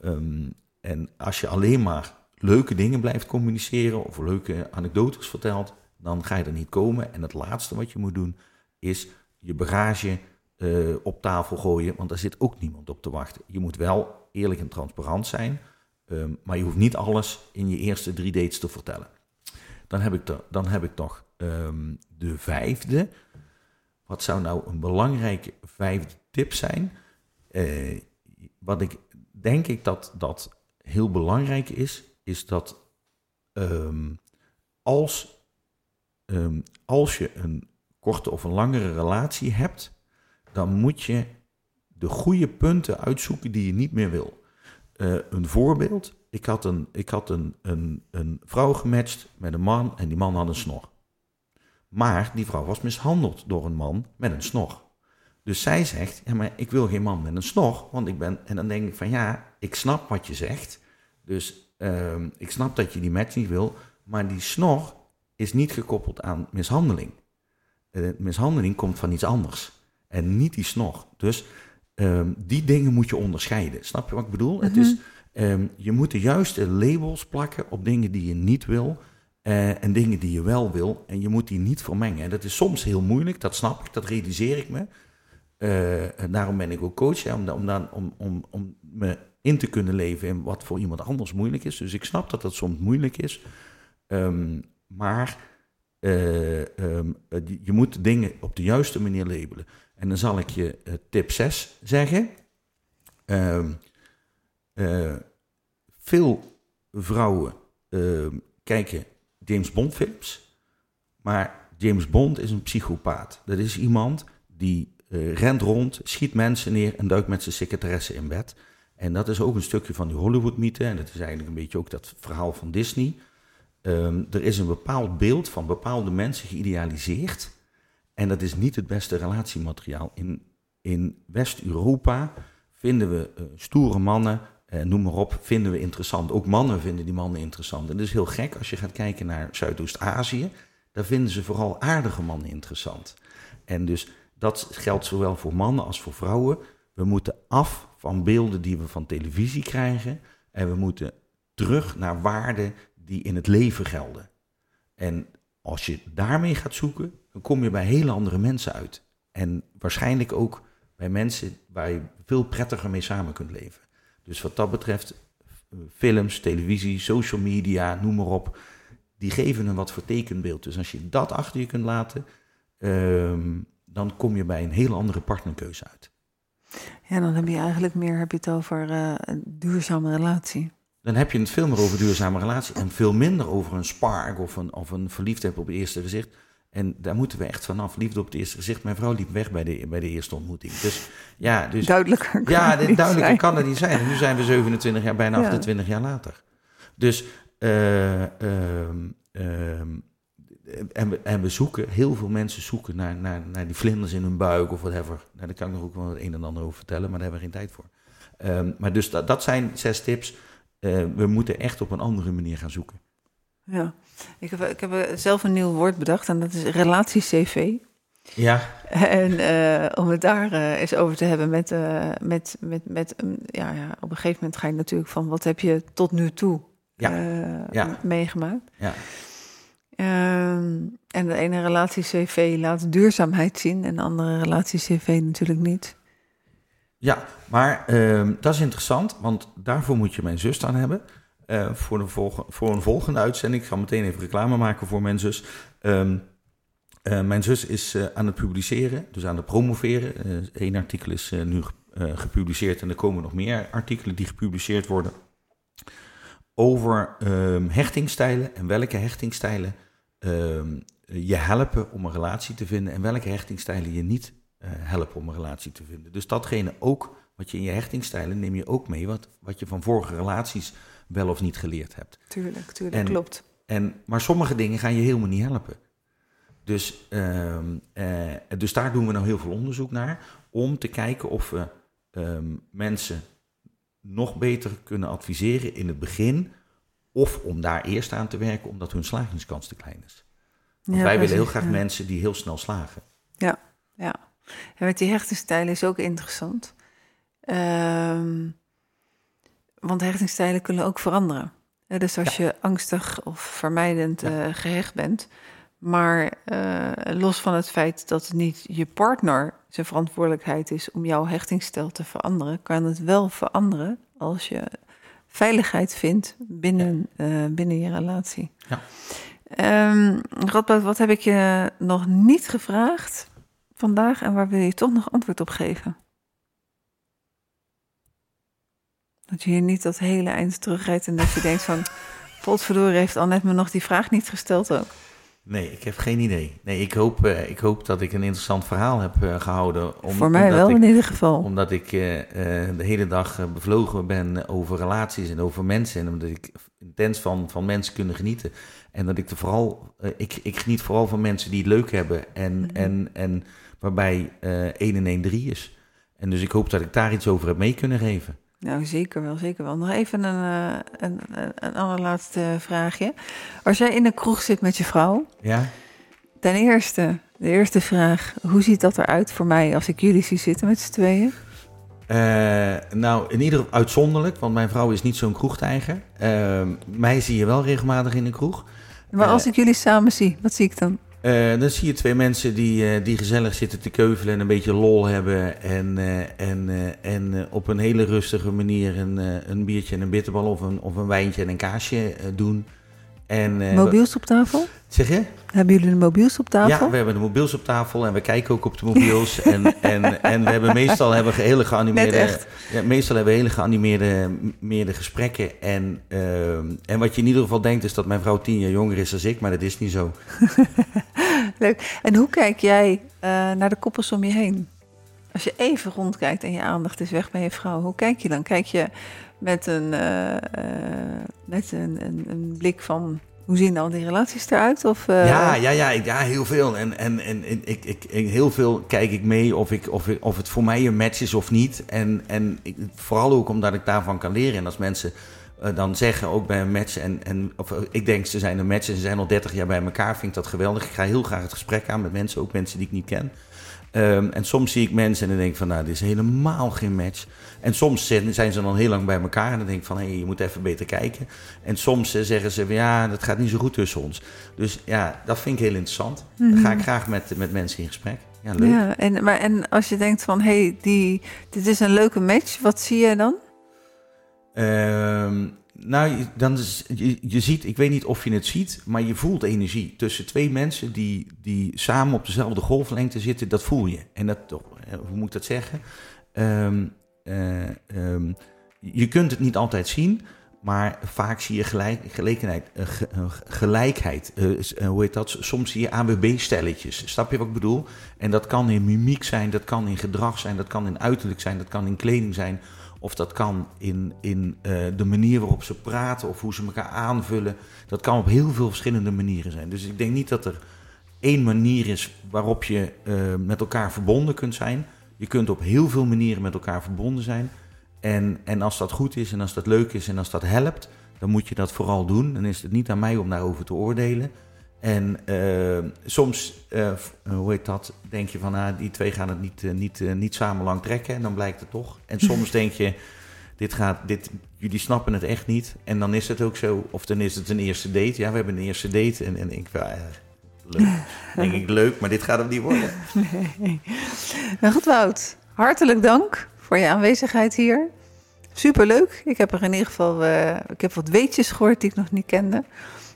Ehm, en als je alleen maar leuke dingen blijft communiceren of leuke anekdotes vertelt, dan ga je er niet komen. En het laatste wat je moet doen is je bagage eh, op tafel gooien, want daar zit ook niemand op te wachten. Je moet wel eerlijk en transparant zijn, ehm, maar je hoeft niet alles in je eerste drie dates te vertellen. Dan heb ik, dan heb ik nog ehm, de vijfde. Wat zou nou een belangrijke vijfde tip zijn? Eh, wat ik denk ik dat dat heel belangrijk is, is dat ehm, als, als je een korte of een langere relatie hebt, dan moet je de goede punten uitzoeken die je niet meer wil. Eh, een voorbeeld, ik had, een, ik had een, een, een vrouw gematcht met een man en die man had een snor. Maar die vrouw was mishandeld door een man met een snor. Dus zij zegt, ja, maar ik wil geen man met een snor, want ik ben... En dan denk ik van, ja, ik snap wat je zegt. Dus ehm, ik snap dat je die match niet wil, maar die snor is niet gekoppeld aan mishandeling. Uh, mishandeling komt van iets anders en niet die snor. Dus ehm, die dingen moet je onderscheiden. Snap je wat ik bedoel? Het is, mhm. um, je moet de juiste labels plakken op dingen die je niet wil uh, en dingen die je wel wil. En je moet die niet vermengen. En dat is soms heel moeilijk, dat snap ik, dat realiseer ik me. Uh, en daarom ben ik ook coach, om, om, dan, om, om, om me in te kunnen leven in wat voor iemand anders moeilijk is. Dus ik snap dat dat soms moeilijk is. Um, maar uh, um, je moet dingen op de juiste manier labelen. En dan zal ik je uh, tip 6 zeggen. Um, veel vrouwen kijken James Bond films. Maar James Bond is een psychopaat. Dat is iemand die uh, rent rond, schiet mensen neer en duikt met zijn secretaresse in bed. En dat is ook een stukje van die Hollywood-mythe. En dat is eigenlijk een beetje ook dat verhaal van Disney. Um, er is een bepaald beeld van bepaalde mensen geïdealiseerd. En dat is niet het beste relatiemateriaal. In, in West-Europa vinden we uh, stoere mannen, uh, noem maar op, vinden we interessant. Ook mannen vinden die mannen interessant. En dat is heel gek als je gaat kijken naar Zuidoost-Azië. Daar vinden ze vooral aardige mannen interessant. En dus dat geldt zowel voor mannen als voor vrouwen. We moeten af van beelden die we van televisie krijgen. En we moeten terug naar waarden die in het leven gelden. En als je daarmee gaat zoeken, dan kom je bij hele andere mensen uit. En waarschijnlijk ook bij mensen waar je veel prettiger mee samen kunt leven. Dus wat dat betreft, films, televisie, social media, noem maar op, die geven een wat vertekend beeld. Dus als je dat achter je kunt laten, um, dan kom je bij een hele andere partnerkeuze uit. Ja, dan heb je eigenlijk meer heb je het over uh, een duurzame relatie. Dan heb je het veel meer over duurzame relatie en veel minder over een spark of een, of een verliefdheid op het eerste gezicht. En daar moeten we echt vanaf. Liefde op het eerste gezicht. Mijn vrouw liep weg bij de, bij de eerste ontmoeting. Dus ja, dus. Duidelijker. Kan ja, dit, duidelijker zijn. kan het niet zijn. En nu zijn we 27 jaar, bijna ja. 28 jaar later. Dus. Uh, uh, uh, en we, en we zoeken, heel veel mensen zoeken naar, naar, naar die vlinders in hun buik of whatever. Nou, daar kan ik nog ook wel het een en ander over vertellen, maar daar hebben we geen tijd voor. Um, maar dus dat, dat zijn zes tips. Uh, we moeten echt op een andere manier gaan zoeken. Ja, ik heb, ik heb zelf een nieuw woord bedacht en dat is relatie-CV. Ja. En uh, om het daar uh, eens over te hebben met, met, met, met ja, ja, op een gegeven moment ga je natuurlijk van wat heb je tot nu toe ja. Ja. meegemaakt. Ja. Um, en de ene relatie-CV laat duurzaamheid zien en de andere relatie-CV natuurlijk niet. Ja, maar uh, dat is interessant, want daarvoor moet je mijn zus aan hebben. Uh, voor, de voor een volgende uitzending. Ik ga meteen even reclame maken voor mijn zus. Um, uh, mijn zus is uh, aan het publiceren, dus aan het promoveren. Eén artikel is nu gepubliceerd en er komen nog meer artikelen die gepubliceerd worden. Over um, hechtingstijlen en welke hechtingstijlen uh, je helpen om een relatie te vinden en welke hechtingstijlen je niet helpen om een relatie te vinden. Dus datgene ook wat je in je hechtingstijlen neem je ook mee, wat, wat je van vorige relaties wel of niet geleerd hebt. Tuurlijk, tuurlijk, en, klopt. En, maar sommige dingen gaan je helemaal niet helpen. Dus, uh, uh, dus daar doen we nou heel veel onderzoek naar, om te kijken of we um, mensen nog beter kunnen adviseren in het begin of om daar eerst aan te werken, omdat hun slagingskans te klein is. Want ja, wij willen heel graag ja. mensen die heel snel slagen. Ja, ja. En met die hechtingstijlen is ook interessant. Um, want hechtingstijlen kunnen ook veranderen. Dus als ja. je angstig of vermijdend uh, gehecht bent, maar uh, los van het feit dat het niet je partner zijn verantwoordelijkheid is om jouw hechtingsstijl te veranderen, kan het wel veranderen als je veiligheid vindt binnen, uh, binnen je relatie. Ja. Um, Radboud, wat heb ik je nog niet gevraagd vandaag en waar wil je toch nog antwoord op geven? Dat je hier niet dat hele eind terugrijdt en dat je denkt van... Potverdorie heeft Annette me nog die vraag niet gesteld ook. Nee, ik heb geen idee. Nee, ik hoop, uh, ik hoop dat ik een interessant verhaal heb uh, gehouden. Om, Voor mij wel ik, in ieder geval. Omdat ik uh, de hele dag bevlogen ben over relaties en over mensen. En omdat ik intens van, van mensen kunnen genieten. En dat ik er vooral, ik, ik geniet vooral van mensen die het leuk hebben. En, mm -hmm. en, en waarbij 1 en 1 3 is. En dus ik hoop dat ik daar iets over heb mee kunnen geven. Nou, zeker wel, zeker wel. Nog even een, uh, een, een, een allerlaatste vraagje. Als jij in de kroeg zit met je vrouw, ja? ten eerste, de eerste vraag, hoe ziet dat eruit voor mij als ik jullie zie zitten met z'n tweeën? Uh, nou, in ieder geval uitzonderlijk, want mijn vrouw is niet zo'n kroegtijger. Uh, mij zie je wel regelmatig in de kroeg. Maar als ik jullie samen zie, wat zie ik dan? Uh, dan zie je twee mensen die, uh, die gezellig zitten te keuvelen en een beetje lol hebben. En, uh, en, en op een hele rustige manier een, een biertje en een bitterbal of een, of een wijntje en een kaasje doen. En, mobiels op tafel? Zeg je? Hebben jullie de mobiels op tafel? Ja, we hebben de mobiels op tafel en we kijken ook op de mobiels. en, en, en we hebben meestal hebben we hele geanimeerde. Ja, meestal hebben we hele geanimeerde meerde gesprekken. En, uh, en wat je in ieder geval denkt is dat mijn vrouw tien jaar jonger is dan ik, maar dat is niet zo. Leuk. En hoe kijk jij uh, naar de koppels om je heen? Als je even rondkijkt en je aandacht is weg bij je vrouw, hoe kijk je dan? Kijk je met een, uh, met een, een, blik van hoe zien dan die relaties eruit? Of, uh... ja, ja, ja, ja, heel veel. En, en, en ik, ik, heel veel kijk ik mee of, ik, of, of het voor mij een match is of niet. En, en ik, vooral ook omdat ik daarvan kan leren. En als mensen dan zeggen, ook bij een match, en, en of, ik denk ze zijn een match en ze zijn al 30 jaar bij elkaar, vind ik dat geweldig. Ik ga heel graag het gesprek aan met mensen, ook mensen die ik niet ken. Um, en soms zie ik mensen en dan denk ik van, nou, dit is helemaal geen match. En soms zijn ze dan heel lang bij elkaar en dan denk ik van, hé, hey, je moet even beter kijken. En soms uh, zeggen ze, ja, dat gaat niet zo goed tussen ons. Dus ja, dat vind ik heel interessant. Mm -hmm. Dan ga ik graag met, met mensen in gesprek. Ja, leuk. Ja, en, maar, en als je denkt van, hé, hey, die, dit is een leuke match, wat zie je dan? Um, nou, dan is, je, je ziet, ik weet niet of je het ziet, maar je voelt energie tussen twee mensen die, die samen op dezelfde golflengte zitten. Dat voel je. En dat, hoe moet ik dat zeggen? Um, uh, um, je kunt het niet altijd zien, maar vaak zie je gelijk, uh, gelijkheid. hoe heet dat? Soms zie je AWB-stelletjes. Snap je wat ik bedoel? En dat kan in mimiek zijn, dat kan in gedrag zijn, dat kan in uiterlijk zijn, dat kan in kleding zijn. Of dat kan in, in uh, de manier waarop ze praten of hoe ze elkaar aanvullen. Dat kan op heel veel verschillende manieren zijn. Dus ik denk niet dat er één manier is waarop je uh, met elkaar verbonden kunt zijn. Je kunt op heel veel manieren met elkaar verbonden zijn. En, en als dat goed is en als dat leuk is en als dat helpt, dan moet je dat vooral doen. Dan is het niet aan mij om daarover te oordelen. En uh, soms, uh, hoe heet dat, denk je van, ah, die twee gaan het niet, uh, niet, niet samen lang trekken. En dan blijkt het toch. En soms denk je, dit gaat, dit, jullie snappen het echt niet. En dan is het ook zo, of dan is het een eerste date. Ja, we hebben een eerste date. En, en ik, ja, leuk. denk ik, leuk, maar dit gaat hem niet worden. Nee. Nou goed, Wout. Hartelijk dank voor je aanwezigheid hier. Superleuk. Ik heb er in ieder geval, ik heb wat weetjes gehoord die ik nog niet kende.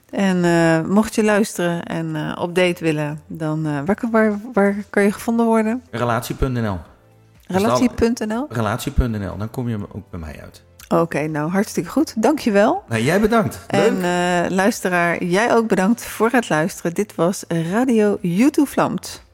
En uh, mocht je luisteren en uh, op date willen, dan uh, waar, waar, waar kan je gevonden worden? Relatie.nl. Relatie.nl? Relatie.nl, dan kom je ook bij mij uit. Oké, okay, nou hartstikke goed. Dankjewel. Nou, jij bedankt. Leuk. En luisteraar, jij ook bedankt voor het luisteren. Dit was Radio YouTube Vlamt.